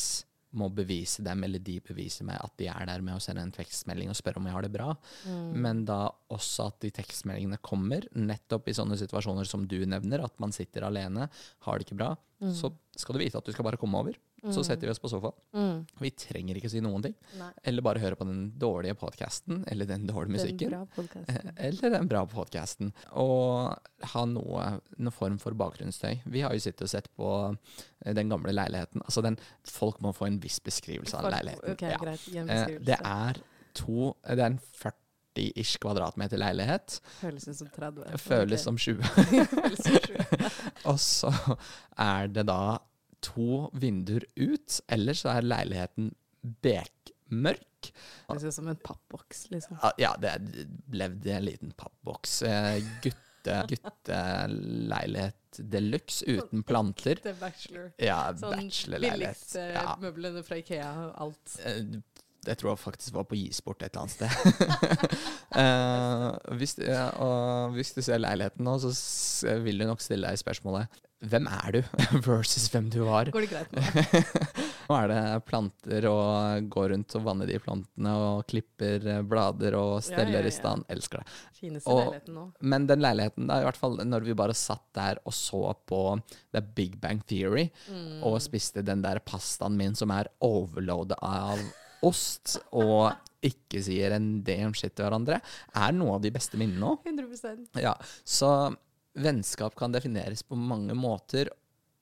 [SPEAKER 2] må bevise dem, eller de beviser meg at de er der med å sende en tekstmelding og spørre om jeg har det bra. Men da også at de tekstmeldingene kommer, nettopp i sånne situasjoner som du nevner, at man sitter alene, har det ikke bra, så skal du vite at du skal bare komme over. Så setter vi oss på sofaen.
[SPEAKER 1] Mm.
[SPEAKER 2] Vi trenger ikke si noen ting.
[SPEAKER 1] Nei.
[SPEAKER 2] Eller bare høre på den dårlige podkasten, eller den dårlige musikken.
[SPEAKER 1] Den.
[SPEAKER 2] Eller den bra podkasten. Og ha noe, noe form for bakgrunnsstøy. Vi har jo sittet og sett på eh, den gamle leiligheten. Altså den, folk må få en viss beskrivelse av
[SPEAKER 1] Folk-
[SPEAKER 2] leiligheten.
[SPEAKER 1] Okay,
[SPEAKER 2] Ja.
[SPEAKER 1] greit.
[SPEAKER 2] Eh. Det er to Det er en 40-ish kvadratmeter leilighet.
[SPEAKER 1] Føles som 30.
[SPEAKER 2] Føles
[SPEAKER 1] okay.
[SPEAKER 2] som 20.
[SPEAKER 1] Føles som 20.
[SPEAKER 2] Og så er det da to vinduer ut, ellers er leiligheten bekmørk.
[SPEAKER 1] Det ser ut som en pappboks, liksom.
[SPEAKER 2] Ja, det er levd i en liten pappboks. Eh, Gutte, gutteleilighet de luxe uten planter.
[SPEAKER 1] Sånn bachelor.
[SPEAKER 2] Ja,
[SPEAKER 1] Sånn
[SPEAKER 2] bachelorleilighet.
[SPEAKER 1] billigste
[SPEAKER 2] Ja.
[SPEAKER 1] møblene fra Ikea og alt.
[SPEAKER 2] Jeg tror jeg faktisk var på Gisport et eller annet sted. uh, hvis, ja, og hvis du ser leiligheten nå, så vil du nok stille deg spørsmålet Hvem er du? versus hvem du var.
[SPEAKER 1] Går det greit med?
[SPEAKER 2] Nå er det planter og går rundt og vanner de plantene og klipper eh, blader og steller
[SPEAKER 1] ja, ja.
[SPEAKER 2] i stand. Elsker det.
[SPEAKER 1] Fineste
[SPEAKER 2] Og-
[SPEAKER 1] leiligheten nå.
[SPEAKER 2] Men den leiligheten, da, i hvert fall når vi bare satt der og så på The Big Bang Theory,
[SPEAKER 1] Mm.
[SPEAKER 2] og spiste den der pastaen min som er overloadet av ost, og ikke sier en damn shit til hverandre, er noe av de beste minnene òg.
[SPEAKER 1] 100%
[SPEAKER 2] Ja, så vennskap kan defineres på mange måter.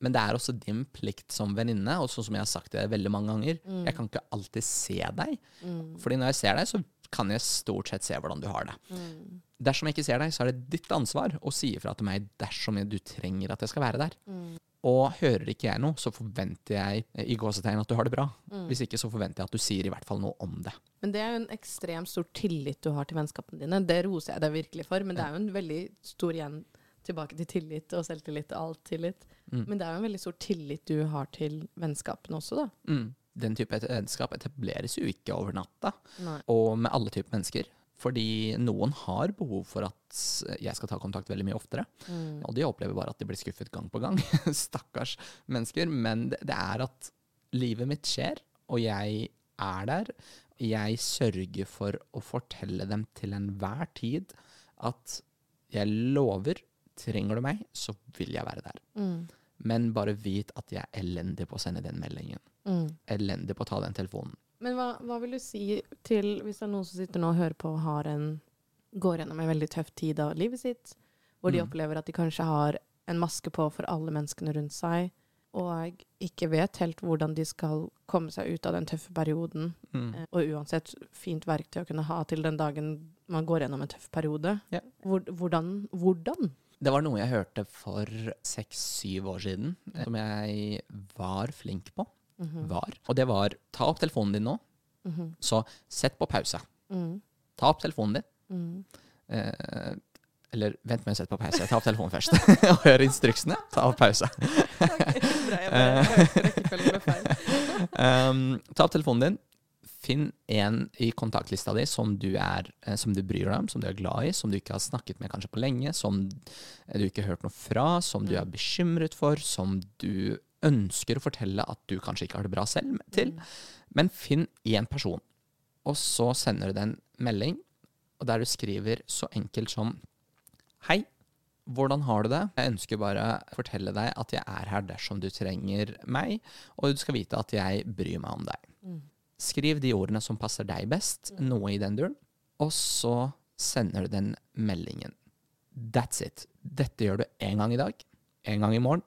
[SPEAKER 2] Men det er også din plikt som venninne, og sånn som jeg har sagt det veldig mange ganger. Jeg kan ikke alltid se deg,
[SPEAKER 1] Mm.
[SPEAKER 2] Fordi når jeg ser deg, så kan jeg stort sett se hvordan du har det.
[SPEAKER 1] Mm.
[SPEAKER 2] Dersom jeg ikke ser deg, så er det ditt ansvar å si ifra til meg dersom du trenger at jeg skal være der.
[SPEAKER 1] Mm.
[SPEAKER 2] Og hører ikke jeg noe, så forventer jeg i gåsetegn at du har det bra.
[SPEAKER 1] Mm.
[SPEAKER 2] Hvis ikke, så forventer jeg at du sier i hvert fall noe om det.
[SPEAKER 1] Men det er jo en ekstremt stor tillit du har til vennskapene dine. Det roser jeg deg virkelig for, men det er jo en veldig stor igjen tilbake til tillit og selvtillit og alt tillit.
[SPEAKER 2] Mm.
[SPEAKER 1] Men det er jo en veldig stor tillit du har til vennskapene også, da.
[SPEAKER 2] Mm. Den type vennskap etableres jo ikke over natta,
[SPEAKER 1] Nei.
[SPEAKER 2] og med alle typer mennesker. Fordi noen har behov for at jeg skal ta kontakt veldig mye oftere.
[SPEAKER 1] Mm.
[SPEAKER 2] Og de opplever bare at de blir skuffet gang på gang. Stakkars mennesker. Men det, det er at livet mitt skjer, og jeg er der. Jeg sørger for å fortelle dem til enhver tid at jeg lover, trenger du meg, så vil jeg være der.
[SPEAKER 1] Mm.
[SPEAKER 2] Men bare vit at jeg er elendig på å sende den meldingen.
[SPEAKER 1] Mm.
[SPEAKER 2] Elendig på å ta den telefonen.
[SPEAKER 1] Men hva, hva vil du si til hvis det er noen som sitter nå og hører på og har en, går gjennom en veldig tøff tid av livet sitt, hvor de
[SPEAKER 2] Mm.
[SPEAKER 1] opplever at de kanskje har en maske på for alle menneskene rundt seg, og ikke vet helt hvordan de skal komme seg ut av den tøffe perioden,
[SPEAKER 2] Mm.
[SPEAKER 1] eh, og uansett fint verktøy å kunne ha til den dagen man går gjennom en tøff periode.
[SPEAKER 2] Ja.
[SPEAKER 1] Hvor, hvordan, hvordan?
[SPEAKER 2] Det var noe jeg hørte for seks-syv år siden, som jeg var flink på.
[SPEAKER 1] Mhm.
[SPEAKER 2] Var. Og det var ta opp telefonen din nå,
[SPEAKER 1] Mhm.
[SPEAKER 2] så sett på pause.
[SPEAKER 1] Mm.
[SPEAKER 2] Ta opp telefonen din.
[SPEAKER 1] Mm.
[SPEAKER 2] Eh, eller vent med å sette på pause. Ta opp telefonen først. og hør instruksene. Ta opp pause.
[SPEAKER 1] Ok, bra, jeg bare rekkefølgen feil.
[SPEAKER 2] Um, ta opp telefonen din. Finn en i kontaktlista di som du, er, eh, som du bryr deg om, som du er glad i, som du ikke har snakket med kanskje på lenge, som du ikke har hørt noe fra, som du
[SPEAKER 1] Mm.
[SPEAKER 2] er bekymret for, som du ønsker å fortelle at du kanskje ikke har det bra selv til.
[SPEAKER 1] Mm.
[SPEAKER 2] Men finn én person, og så sender du den melding, og der du skriver så enkelt som Hei, hvordan har du det? Jeg ønsker bare å fortelle deg at jeg er her dersom du trenger meg, og du skal vite at jeg bryr meg om deg.
[SPEAKER 1] Mm.
[SPEAKER 2] Skriv de ordene som passer deg best, noe i den duren, og så sender du den meldingen. That's it. Dette gjør du én gang i dag, én gang i morgen,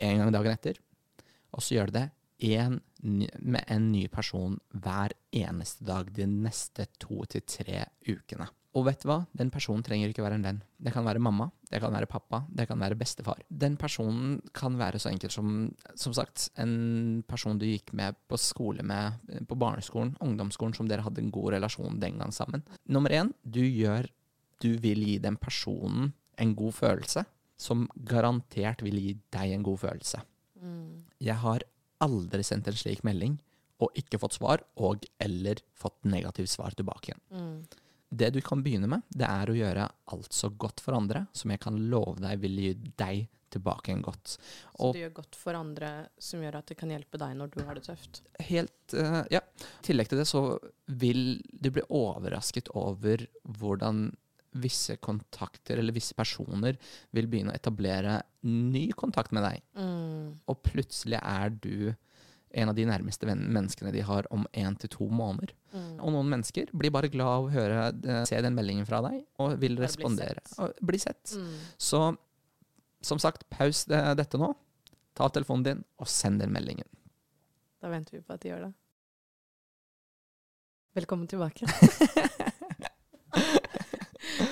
[SPEAKER 2] én gang dagen etter, og så gjør du det en, med en ny person hver eneste dag de neste to til tre ukene. Og vet du hva? Den personen trenger ikke være en venn. Det kan være mamma, det kan være pappa, det kan være bestefar. Den personen kan være så enkelt som, som sagt, en person du gikk med på skole med, på barneskolen, ungdomsskolen, som dere hadde en god relasjon den gang sammen. Nummer én, du gjør Du vil gi den personen en god følelse, som garantert vil gi deg en god følelse.
[SPEAKER 1] Mm.
[SPEAKER 2] Jeg har aldri sendt en slik melding og ikke fått svar, og eller fått negativt svar tilbake igjen.
[SPEAKER 1] Mm.
[SPEAKER 2] Det du kan begynne med, det er å gjøre alt så godt for andre som jeg kan love deg vil gi deg tilbake en godt.
[SPEAKER 1] Så
[SPEAKER 2] Og
[SPEAKER 1] det gjør godt for andre, som gjør at det kan hjelpe deg når du har det tøft.
[SPEAKER 2] helt uh, Ja. I tillegg til det så vil du bli overrasket over hvordan visse kontakter eller visse personer vil begynne å etablere ny kontakt med deg.
[SPEAKER 1] Mm.
[SPEAKER 2] Og plutselig er du en av de nærmeste menneskene de har om én til to måneder.
[SPEAKER 1] Mm.
[SPEAKER 2] Og noen mennesker blir bare glad av å høre, eh, se den meldingen fra deg, og vil
[SPEAKER 1] Bare bli
[SPEAKER 2] respondere.
[SPEAKER 1] sett.
[SPEAKER 2] Og bli sett.
[SPEAKER 1] Mm.
[SPEAKER 2] Så som sagt, paus det, dette nå. Ta telefonen din, og send den meldingen.
[SPEAKER 1] Da venter vi på at de gjør det. Velkommen tilbake.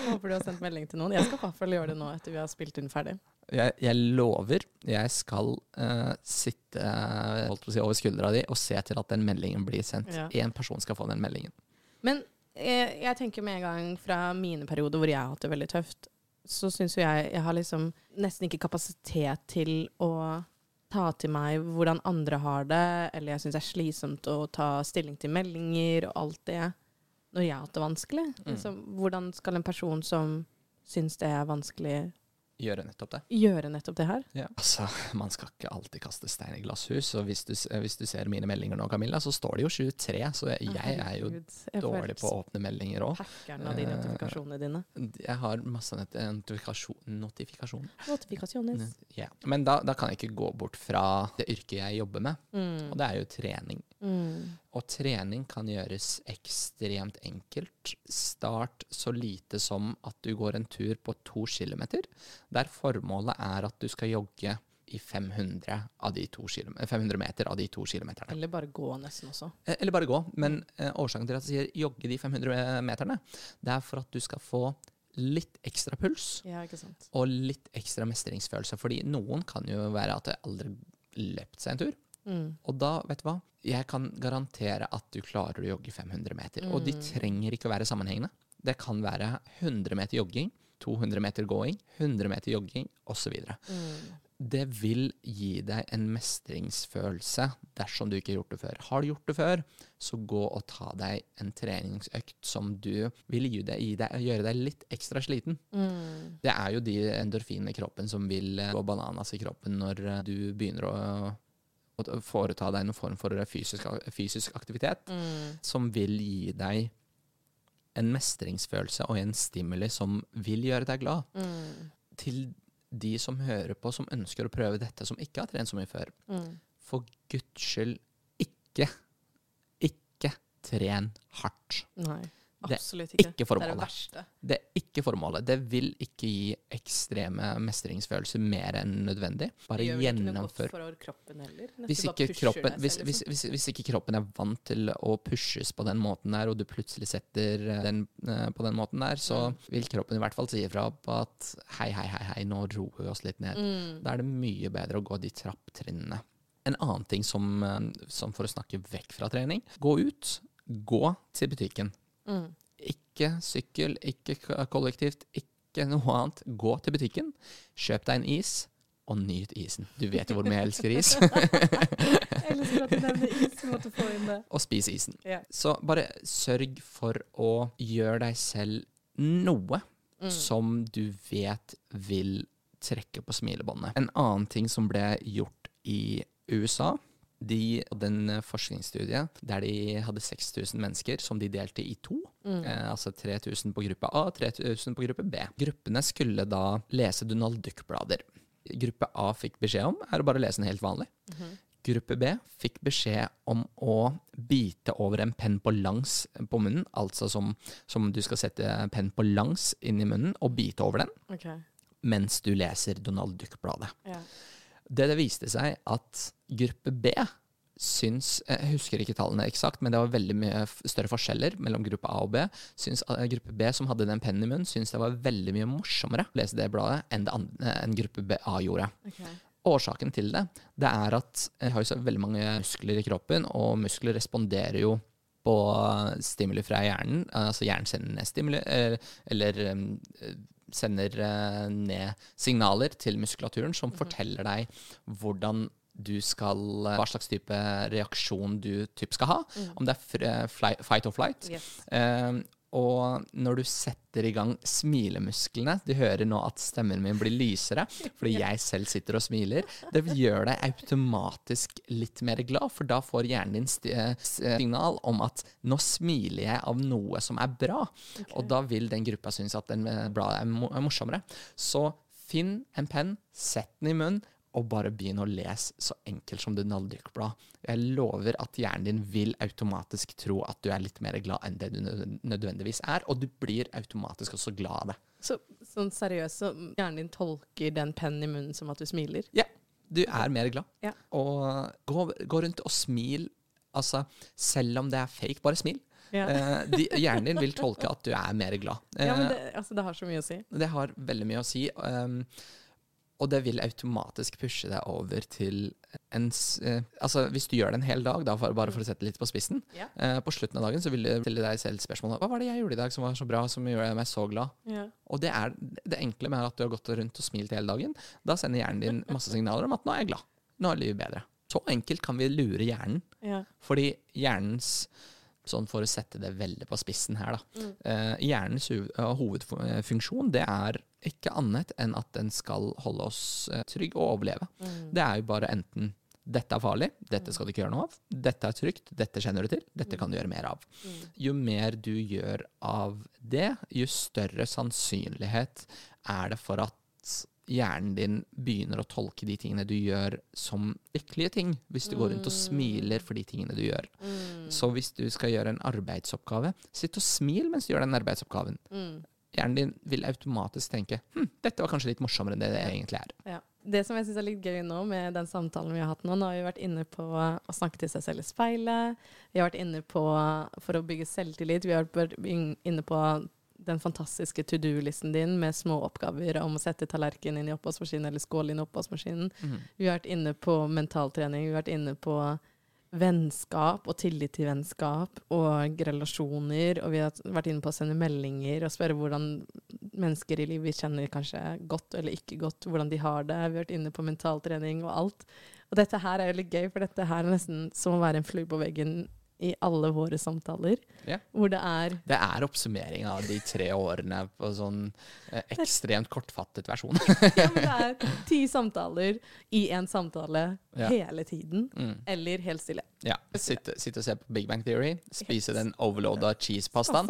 [SPEAKER 1] Håper du har sendt melding til noen. Jeg skal i hvert fall gjøre det nå etter vi har spilt inn ferdig.
[SPEAKER 2] Jeg, jeg lover jeg skal uh, sitte å si, over skuldra di og se til at den meldingen blir sendt.
[SPEAKER 1] Ja.
[SPEAKER 2] Person skal få den meldingen.
[SPEAKER 1] Men jeg, jeg tenker med en gang fra mine perioder hvor jeg har hatt det veldig tøft, så syns jo jeg jeg har liksom nesten ikke kapasitet til å ta til meg hvordan andre har det, eller jeg syns det er slitsomt å ta stilling til meldinger og alt det når jeg har hatt det vanskelig.
[SPEAKER 2] Mm.
[SPEAKER 1] Liksom, hvordan skal en person som syns det er vanskelig,
[SPEAKER 2] Gjøre nettopp det.
[SPEAKER 1] gjøre nettopp det her?
[SPEAKER 2] Altså, Man skal ikke alltid kaste stein i glasshus. Og hvis du, hvis du ser mine meldinger nå, Camilla, så står det jo 23. Så jeg, jeg er jo
[SPEAKER 1] jeg
[SPEAKER 2] dårlig på å åpne meldinger òg.
[SPEAKER 1] Hackeren av de
[SPEAKER 2] Eh,
[SPEAKER 1] notifikasjonene dine.
[SPEAKER 2] Jeg har masse notifikasjon, notifikasjoner.
[SPEAKER 1] Notifikasjoner.
[SPEAKER 2] Ja. Men da, da kan jeg ikke gå bort fra det yrket jeg jobber med,
[SPEAKER 1] Mm.
[SPEAKER 2] og det er jo trening.
[SPEAKER 1] Mm.
[SPEAKER 2] Og trening kan gjøres ekstremt enkelt. Start så lite som at du går en tur på to kilometer, der formålet er at du skal jogge i 500, av de to 500 meter av de to kilometerne.
[SPEAKER 1] Eller bare gå nesten også.
[SPEAKER 2] Eh, Eller bare gå. Men eh, årsaken til at jeg sier jogge de 500 meterne, det er for at du skal få litt ekstra puls
[SPEAKER 1] Ja,
[SPEAKER 2] og litt ekstra mestringsfølelse. Fordi noen kan jo være at de aldri løpt seg en tur.
[SPEAKER 1] Mm.
[SPEAKER 2] Og da, vet du hva, jeg kan garantere at du klarer å jogge 500 meter. Og de
[SPEAKER 1] Mm.
[SPEAKER 2] trenger ikke å være sammenhengende. Det kan være 100 meter jogging, 200 meter gåing, 100 meter jogging osv.
[SPEAKER 1] Mm.
[SPEAKER 2] Det vil gi deg en mestringsfølelse dersom du ikke har gjort det før. Har du gjort det før, så gå og ta deg en treningsøkt som du vil gi deg, gi deg, gjøre deg litt ekstra sliten.
[SPEAKER 1] Mm.
[SPEAKER 2] Det er jo de endorfinene i kroppen som vil eh, gå bananas i kroppen når eh, du begynner å, å foreta deg noen form for fysisk, fysisk aktivitet,
[SPEAKER 1] Mm.
[SPEAKER 2] som vil gi deg en mestringsfølelse og en stimuli som vil gjøre deg glad.
[SPEAKER 1] Mm.
[SPEAKER 2] Til de som hører på, som ønsker å prøve dette, som ikke har trent så mye før,
[SPEAKER 1] Mm.
[SPEAKER 2] for guds skyld ikke, ikke tren hardt.
[SPEAKER 1] Nei, absolutt
[SPEAKER 2] ikke
[SPEAKER 1] ikke. Det er
[SPEAKER 2] formålet.
[SPEAKER 1] det verste.
[SPEAKER 2] Det er ikke formålet. Det vil ikke gi ekstreme mestringsfølelser mer enn nødvendig. Bare
[SPEAKER 1] Det ikke
[SPEAKER 2] gjennomfør. Hvis ikke, kroppen, hvis, hvis, hvis, hvis ikke kroppen er vant til å pushes på den måten der, og du plutselig setter eh, den eh, på den måten der, så
[SPEAKER 1] Mm.
[SPEAKER 2] vil kroppen i hvert fall si ifra på at hei, hei, hei, hei, nå roer vi oss litt ned.
[SPEAKER 1] Mm.
[SPEAKER 2] Da er det mye bedre å gå de trapptrinnene. En annen ting som, eh, som for å snakke vekk fra trening, gå ut, gå til butikken.
[SPEAKER 1] Mm.
[SPEAKER 2] Ikke sykkel, ikke kollektivt, ikke noe annet. Gå til butikken, kjøp deg en is, og nyt isen. Du vet jo hvor mye jeg elsker is.
[SPEAKER 1] Jeg elsker at du nevner is. Måtte få inn det.
[SPEAKER 2] og spis isen.
[SPEAKER 1] Ja.
[SPEAKER 2] Så bare sørg for å gjøre deg selv noe
[SPEAKER 1] Mm.
[SPEAKER 2] som du vet vil trekke på smilebåndet. En annen ting som ble gjort i USA, de hadde en eh, forskningsstudie der de hadde 6000 mennesker som de delte i to.
[SPEAKER 1] Mm.
[SPEAKER 2] Eh, altså 3000 på gruppe A, 3000 på gruppe B. Gruppene skulle da lese Donald Duck-blader. Gruppe A fikk beskjed om er å bare lese den helt vanlig.
[SPEAKER 1] Mhm.
[SPEAKER 2] Gruppe B fikk beskjed om å bite over en penn på langs på munnen, altså som, som du skal sette penn på langs inn i munnen og bite over den,
[SPEAKER 1] okay.
[SPEAKER 2] mens du leser Donald Duck-bladet.
[SPEAKER 1] Ja.
[SPEAKER 2] Det det viste seg at gruppe B syns Jeg husker ikke tallene eksakt, men det var veldig mye større forskjeller mellom gruppe A og B. Syns eh, Gruppe B, som hadde den pennen i munnen, syns det var veldig mye morsommere å lese det bladet enn det andre, enn gruppe B A gjorde.
[SPEAKER 1] Okay.
[SPEAKER 2] Årsaken til det, det er at jeg har jo så veldig mange muskler i kroppen, og muskler responderer jo på stimuli fra hjernen. Altså hjernen sender ned stimuli, eh, eller eh, sender eh, ned signaler til muskulaturen som forteller deg hvordan du skal Hva slags type reaksjon du typ skal ha. Om det er eh, fly, fight or flight.
[SPEAKER 1] Yes.
[SPEAKER 2] Um, og når du setter i gang smilemusklene Du hører nå at stemmen min blir lysere fordi jeg selv sitter og smiler. Det gjør deg automatisk litt mer glad, for da får hjernen din eh, eh, signal om at nå smiler jeg av noe som er bra. Og da vil den gruppa synes at den eh, bladet er morsommere. Så finn en penn, sett den i munnen, og bare begynn å lese så enkelt som Donald Duck-blad. Jeg lover at hjernen din vil automatisk tro at du er litt mer glad enn det du nødvendigvis er, og du blir automatisk også glad av det.
[SPEAKER 1] Så sånn seriøst, så hjernen din tolker den pennen i munnen som at du smiler?
[SPEAKER 2] Ja, du er mer glad.
[SPEAKER 1] Ja.
[SPEAKER 2] Og gå, gå rundt og smil. Altså, selv om det er fake, bare smil.
[SPEAKER 1] Ja.
[SPEAKER 2] Eh, de, hjernen din vil tolke at du er mer glad.
[SPEAKER 1] ja, men
[SPEAKER 2] Eh,
[SPEAKER 1] det, altså, det har så mye å si.
[SPEAKER 2] det har veldig mye å si. Um, og det vil automatisk pushe deg over til en eh, Altså, hvis du gjør det en hel dag, da, for, bare for å sette det litt på spissen,
[SPEAKER 1] Ja.
[SPEAKER 2] eh, på slutten av dagen så vil du stille deg selv spørsmålet Hva var det jeg gjorde i dag som var så bra, som gjorde meg så glad?
[SPEAKER 1] Ja.
[SPEAKER 2] Og det er det enkle med at du har gått rundt og smilt hele dagen. Da sender hjernen din masse signaler om at nå er jeg glad. Nå er livet bedre. Så enkelt kan vi lure hjernen.
[SPEAKER 1] Ja.
[SPEAKER 2] Fordi hjernens Sånn for å sette det veldig på spissen her, da.
[SPEAKER 1] Mm.
[SPEAKER 2] Eh, hjernens hovedfunksjon det er ikke annet enn at den skal holde oss eh, trygge og overleve.
[SPEAKER 1] Mm.
[SPEAKER 2] Det er jo bare enten dette er farlig, dette skal du ikke gjøre noe av. Dette er trygt, dette kjenner du til, dette kan du gjøre mer av.
[SPEAKER 1] Mm.
[SPEAKER 2] Jo mer du gjør av det, jo større sannsynlighet er det for at hjernen din begynner å tolke de tingene du gjør som lykkelige ting, hvis du går rundt og smiler for de tingene du gjør.
[SPEAKER 1] Mm.
[SPEAKER 2] Så hvis du skal gjøre en arbeidsoppgave, sitt og smil mens du gjør den arbeidsoppgaven.
[SPEAKER 1] Mm.
[SPEAKER 2] Hjernen din vil automatisk tenke hm, dette var kanskje litt morsommere enn det det egentlig er.
[SPEAKER 1] Ja. Det som jeg syns er litt gøy nå med den samtalen vi har hatt nå, nå har vi vært inne på å snakke til seg selv i speilet. Vi har vært inne på for å bygge selvtillit. Vi har vært inne på den fantastiske to do-listen din med små oppgaver om å sette tallerken inn i oppvaskmaskinen eller skål inn i oppvaskmaskinen. Vi har vært inne på mentaltrening. Vi har vært inne på vennskap og tillit til vennskap og relasjoner. Og vi har vært inne på å sende meldinger og spørre hvordan mennesker i livet vi kjenner kanskje godt eller ikke godt, hvordan de har det. Vi har vært inne på mentaltrening og alt. Og dette her er jo litt gøy, for dette her er nesten som å være en flue på veggen i alle våre samtaler.
[SPEAKER 2] Ja.
[SPEAKER 1] Hvor det er
[SPEAKER 2] Det er oppsummering av de tre årene på sånn eh, ekstremt kortfattet versjon.
[SPEAKER 1] Ja, men det er ti samtaler i en samtale
[SPEAKER 2] Ja.
[SPEAKER 1] hele tiden.
[SPEAKER 2] Mm.
[SPEAKER 1] Eller helt stille.
[SPEAKER 2] Ja. Sitte, sitte og se på Big Bang Theory, spise den overloada cheese-pastaen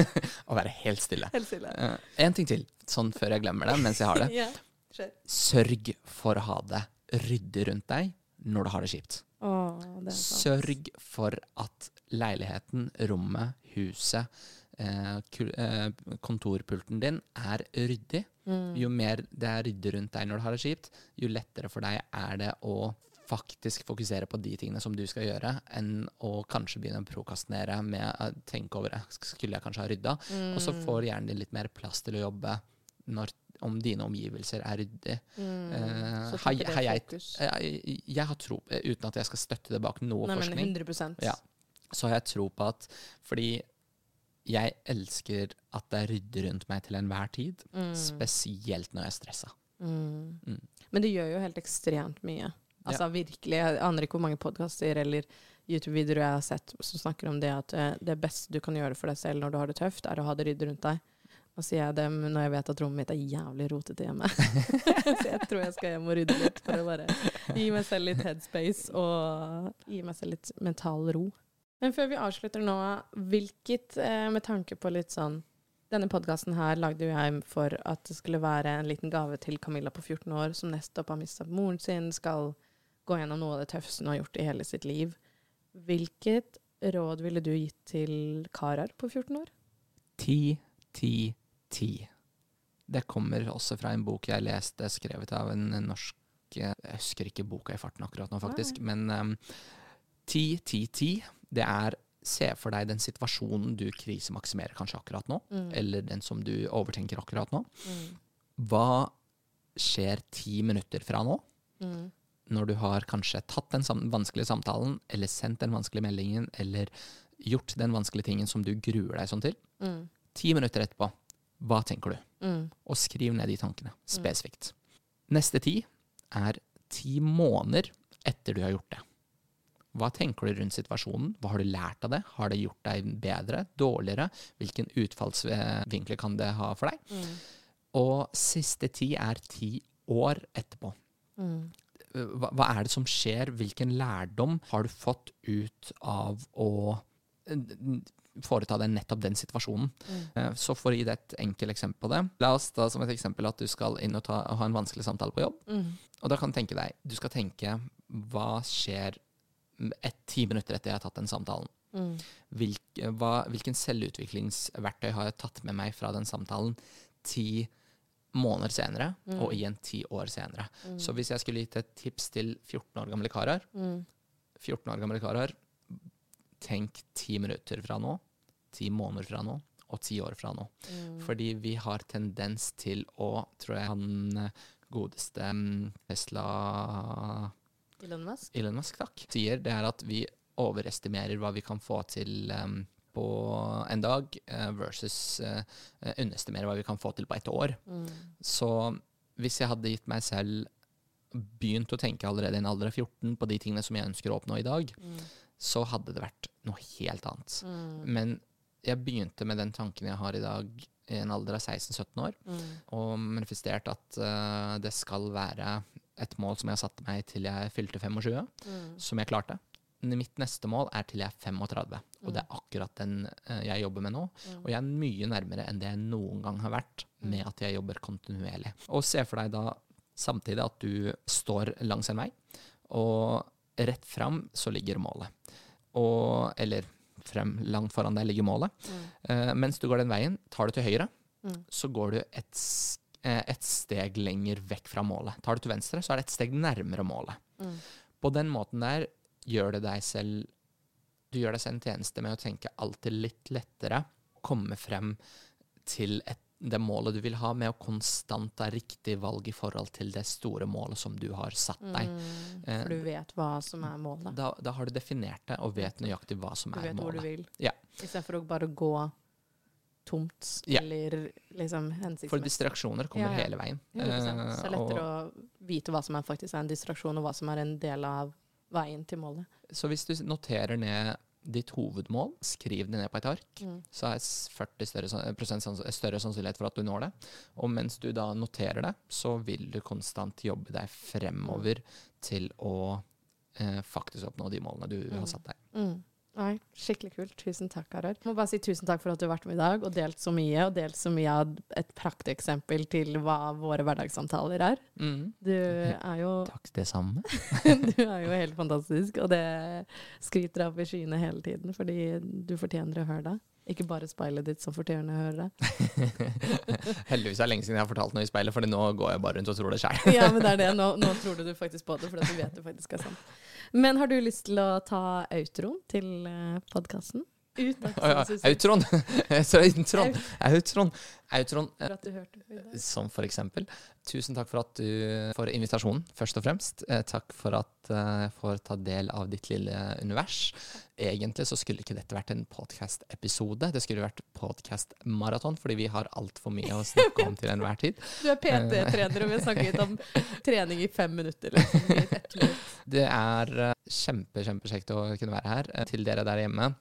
[SPEAKER 2] og være helt stille.
[SPEAKER 1] Helt stille.
[SPEAKER 2] Eh, en ting til, sånn før jeg glemmer det mens jeg har det.
[SPEAKER 1] Ja.
[SPEAKER 2] Sørg for å ha det ryddig rundt deg når du har det kjipt.
[SPEAKER 1] Åh.
[SPEAKER 2] Sørg for at leiligheten, rommet, huset, eh, eh, kontorpulten din er ryddig.
[SPEAKER 1] Mm.
[SPEAKER 2] Jo mer det er ryddig rundt deg når du har det kjipt, jo lettere for deg er det å faktisk fokusere på de tingene som du skal gjøre, enn å kanskje begynne å prokastinere med å tenke over det. Skulle jeg kanskje ha rydda? Og så får hjernen din litt mer plass til å jobbe når, om dine omgivelser er ryddige.
[SPEAKER 1] Mm. Uh,
[SPEAKER 2] har, har jeg,
[SPEAKER 1] fokus.
[SPEAKER 2] jeg, jeg har tro, eh, uten at jeg skal støtte det bak noe
[SPEAKER 1] Nei, men
[SPEAKER 2] forskning,
[SPEAKER 1] 100%
[SPEAKER 2] Ja. så har jeg tro på at fordi jeg elsker at det er ryddig rundt meg til enhver tid,
[SPEAKER 1] Mm.
[SPEAKER 2] spesielt når jeg er stressa.
[SPEAKER 1] Mm.
[SPEAKER 2] Mm.
[SPEAKER 1] Men det gjør jo helt ekstremt mye. Altså virkelig, Jeg aner ikke hvor mange podkaster eller YouTube-videoer jeg har sett som snakker om det at eh, det beste du kan gjøre for deg selv når du har det tøft, er å ha det ryddig rundt deg. Og sier jeg det når jeg vet at rommet mitt er jævlig rotete hjemme. så jeg tror jeg skal hjem og rydde litt for å bare gi meg selv litt headspace og gi meg selv litt mental ro. Men før vi avslutter nå, hvilket, eh, med tanke på litt sånn Denne podkasten her lagde jo jeg for at det skulle være en liten gave til Camilla på 14 år, som nettopp har mistet moren sin, skal gå gjennom noe av det tøffeste hun har gjort i hele sitt liv. Hvilket råd ville du gitt til Karar på 14 år?
[SPEAKER 2] Ti, ti, ti. Det kommer også fra en bok jeg leste, skrevet av en norsk Jeg husker ikke boka i farten akkurat nå, faktisk. Men um, ti, ti, ti, det er se for deg den situasjonen du krisemaksimerer kanskje akkurat nå,
[SPEAKER 1] Mm.
[SPEAKER 2] eller den som du overtenker akkurat nå.
[SPEAKER 1] Mm.
[SPEAKER 2] Hva skjer ti minutter fra nå?
[SPEAKER 1] Mm.
[SPEAKER 2] når du har kanskje tatt den sam vanskelige samtalen, eller sendt den vanskelige meldingen, eller gjort den vanskelige tingen som du gruer deg sånn til.
[SPEAKER 1] Mm.
[SPEAKER 2] Ti minutter etterpå, hva tenker du?
[SPEAKER 1] Mm.
[SPEAKER 2] Og skriv ned de tankene, spesifikt. Neste ti er ti måneder etter du har gjort det. Hva tenker du rundt situasjonen? Hva har du lært av det? Har det gjort deg bedre? Dårligere? Hvilken utfallsvinkler kan det ha for deg?
[SPEAKER 1] Mm.
[SPEAKER 2] Og siste ti er ti år etterpå.
[SPEAKER 1] Mm.
[SPEAKER 2] hva, hva er det som skjer? Hvilken lærdom har du fått ut av å foreta deg nettopp den situasjonen?
[SPEAKER 1] Mm.
[SPEAKER 2] Eh, Så for å gi deg et enkelt eksempel på det. La oss da som et eksempel at du skal inn og ta, ha en vanskelig samtale på jobb.
[SPEAKER 1] Mm.
[SPEAKER 2] Og da kan du tenke deg, du skal tenke hva skjer et, ti minutter etter jeg har tatt den samtalen?
[SPEAKER 1] Mm.
[SPEAKER 2] Hvilk, hva, hvilken selvutviklingsverktøy har jeg tatt med meg fra den samtalen ti måneder senere,
[SPEAKER 1] Mm.
[SPEAKER 2] og igjen ti år senere? Så hvis jeg skulle gitt et tips til 14 år gamle karer
[SPEAKER 1] Mm.
[SPEAKER 2] 14 år gamle karer, tenk ti minutter fra nå. ti måneder fra nå og ti år fra nå.
[SPEAKER 1] Mm.
[SPEAKER 2] Fordi vi har tendens til å, tror jeg han eh, godeste mm, Tesla
[SPEAKER 1] Elon Musk?
[SPEAKER 2] Elon Musk, takk, sier, det er at vi overestimerer hva vi kan få til um, på en dag, uh, versus uh, underestimerer hva vi kan få til på et år.
[SPEAKER 1] Mm.
[SPEAKER 2] Så hvis jeg hadde gitt meg selv begynt å tenke allerede i en alder av 14 på de tingene som jeg ønsker å oppnå i dag,
[SPEAKER 1] Mm.
[SPEAKER 2] Så hadde det vært noe helt annet.
[SPEAKER 1] Mm.
[SPEAKER 2] Men jeg begynte med den tanken jeg har i dag, i en alder av 16-17 år,
[SPEAKER 1] Mm.
[SPEAKER 2] og manifestert at uh, det skal være et mål som jeg har satt meg til jeg fylte 25,
[SPEAKER 1] Mm.
[SPEAKER 2] som jeg klarte. Mitt neste mål er til jeg er 35, og det er akkurat den uh, jeg jobber med nå.
[SPEAKER 1] Mm.
[SPEAKER 2] Og jeg er mye nærmere enn det jeg noen gang har vært med at jeg jobber kontinuerlig. Og se for deg da samtidig at du står langs en vei, og rett fram så ligger målet. Og, eller frem, langt foran deg ligger målet.
[SPEAKER 1] Mm.
[SPEAKER 2] Uh, mens du går den veien, tar du til høyre,
[SPEAKER 1] Mm.
[SPEAKER 2] så går du et, eh, et steg lenger vekk fra målet. Tar du til venstre, så er det et steg nærmere målet.
[SPEAKER 1] Mm.
[SPEAKER 2] På den måten der gjør det deg selv Du gjør deg selv en tjeneste med å tenke alltid litt lettere, komme frem til et, det målet du vil ha, med å konstant ta riktig valg i forhold til det store målet som du har satt deg.
[SPEAKER 1] Mm.
[SPEAKER 2] Eh,
[SPEAKER 1] For du vet hva som er målet.
[SPEAKER 2] Da, da har du definert det, og vet nøyaktig hva som
[SPEAKER 1] Du
[SPEAKER 2] er
[SPEAKER 1] vet hvor du
[SPEAKER 2] målet.
[SPEAKER 1] vil.
[SPEAKER 2] Ja.
[SPEAKER 1] Istedenfor å bare gå tomt
[SPEAKER 2] Ja.
[SPEAKER 1] eller liksom
[SPEAKER 2] For distraksjoner kommer
[SPEAKER 1] Ja, ja.
[SPEAKER 2] hele veien.
[SPEAKER 1] 100%. Så det er
[SPEAKER 2] Eh,
[SPEAKER 1] lettere
[SPEAKER 2] og-
[SPEAKER 1] å vite hva som er faktisk er en distraksjon, og hva som er en del av veien til målet.
[SPEAKER 2] Så hvis du noterer ned ditt hovedmål, skriv det ned på et ark,
[SPEAKER 1] Mm.
[SPEAKER 2] så er s- 40 større, større sannsynlighet for at du når det. Og mens du da noterer det, så vil du konstant jobbe deg fremover til å eh, faktisk oppnå de målene du har satt deg.
[SPEAKER 1] Mm. Nei, skikkelig kult. Tusen takk, Arar. Må bare si tusen takk for at du har vært med i dag og delt så mye, og delt så mye av et prakteksempel til hva våre hverdagssamtaler er.
[SPEAKER 2] Mm.
[SPEAKER 1] Du er jo,
[SPEAKER 2] Takk, det samme.
[SPEAKER 1] du er jo helt fantastisk, og det skryter av i skyene hele tiden, fordi du fortjener å høre det. Ikke bare speilet ditt som fortjener å høre det.
[SPEAKER 2] Heldigvis er det lenge siden jeg har fortalt noe i speilet, for nå går jeg bare rundt og tror det sjøl.
[SPEAKER 1] Ja, men det er det. Nå, nå tror du du faktisk på det, for du vet det faktisk er sant. Men har du lyst til å ta outroen til podkasten?
[SPEAKER 2] Uten eh,
[SPEAKER 1] at du hørte på i dag.
[SPEAKER 2] Som for eksempel. Tusen takk for at du får invitasjonen, først og fremst. Eh, takk for at eh, jeg får ta del av ditt lille univers. Egentlig så skulle ikke dette vært en podcast-episode, det skulle vært podcast-maraton, fordi vi har altfor mye å snakke om til enhver tid.
[SPEAKER 1] Du er PT-trener, og vi har snakket om trening i fem minutter. Liksom.
[SPEAKER 2] Det er eh, kjempe, kjempekjekt å kunne være her. Eh, Til dere der hjemme,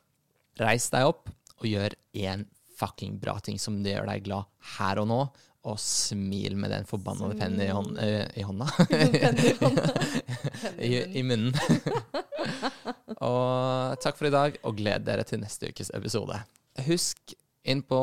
[SPEAKER 2] reis deg opp og gjør én fucking bra ting som det gjør deg glad her og nå. Og smil med den forbannede pennen i, hånd, øh, i hånda.
[SPEAKER 1] Penn i hånda.
[SPEAKER 2] I,
[SPEAKER 1] i munnen.
[SPEAKER 2] og takk for i dag, og gled dere til neste ukes episode. Husk inn på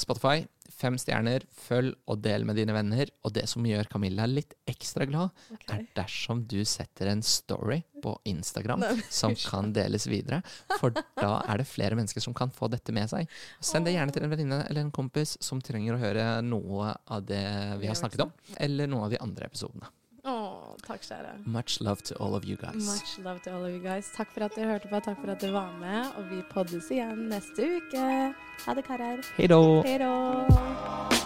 [SPEAKER 2] Spotify. Fem stjerner, følg og del med dine venner. Og det som gjør Camilla litt ekstra glad,
[SPEAKER 1] okay.
[SPEAKER 2] er dersom du setter en story på Instagram
[SPEAKER 1] Nei,
[SPEAKER 2] som kan deles videre. For da er det flere mennesker som kan få dette med seg. Send det gjerne til en venninne eller en kompis som trenger å høre noe av det vi har snakket om, eller noen av de andre episodene.
[SPEAKER 1] Takk, kjære.
[SPEAKER 2] Much love to all of you guys.
[SPEAKER 1] Much love to all of you guys. Takk for at dere hørte på, takk for at dere var med. Og vi poddes igjen neste uke. Ha det, karer. Hei då.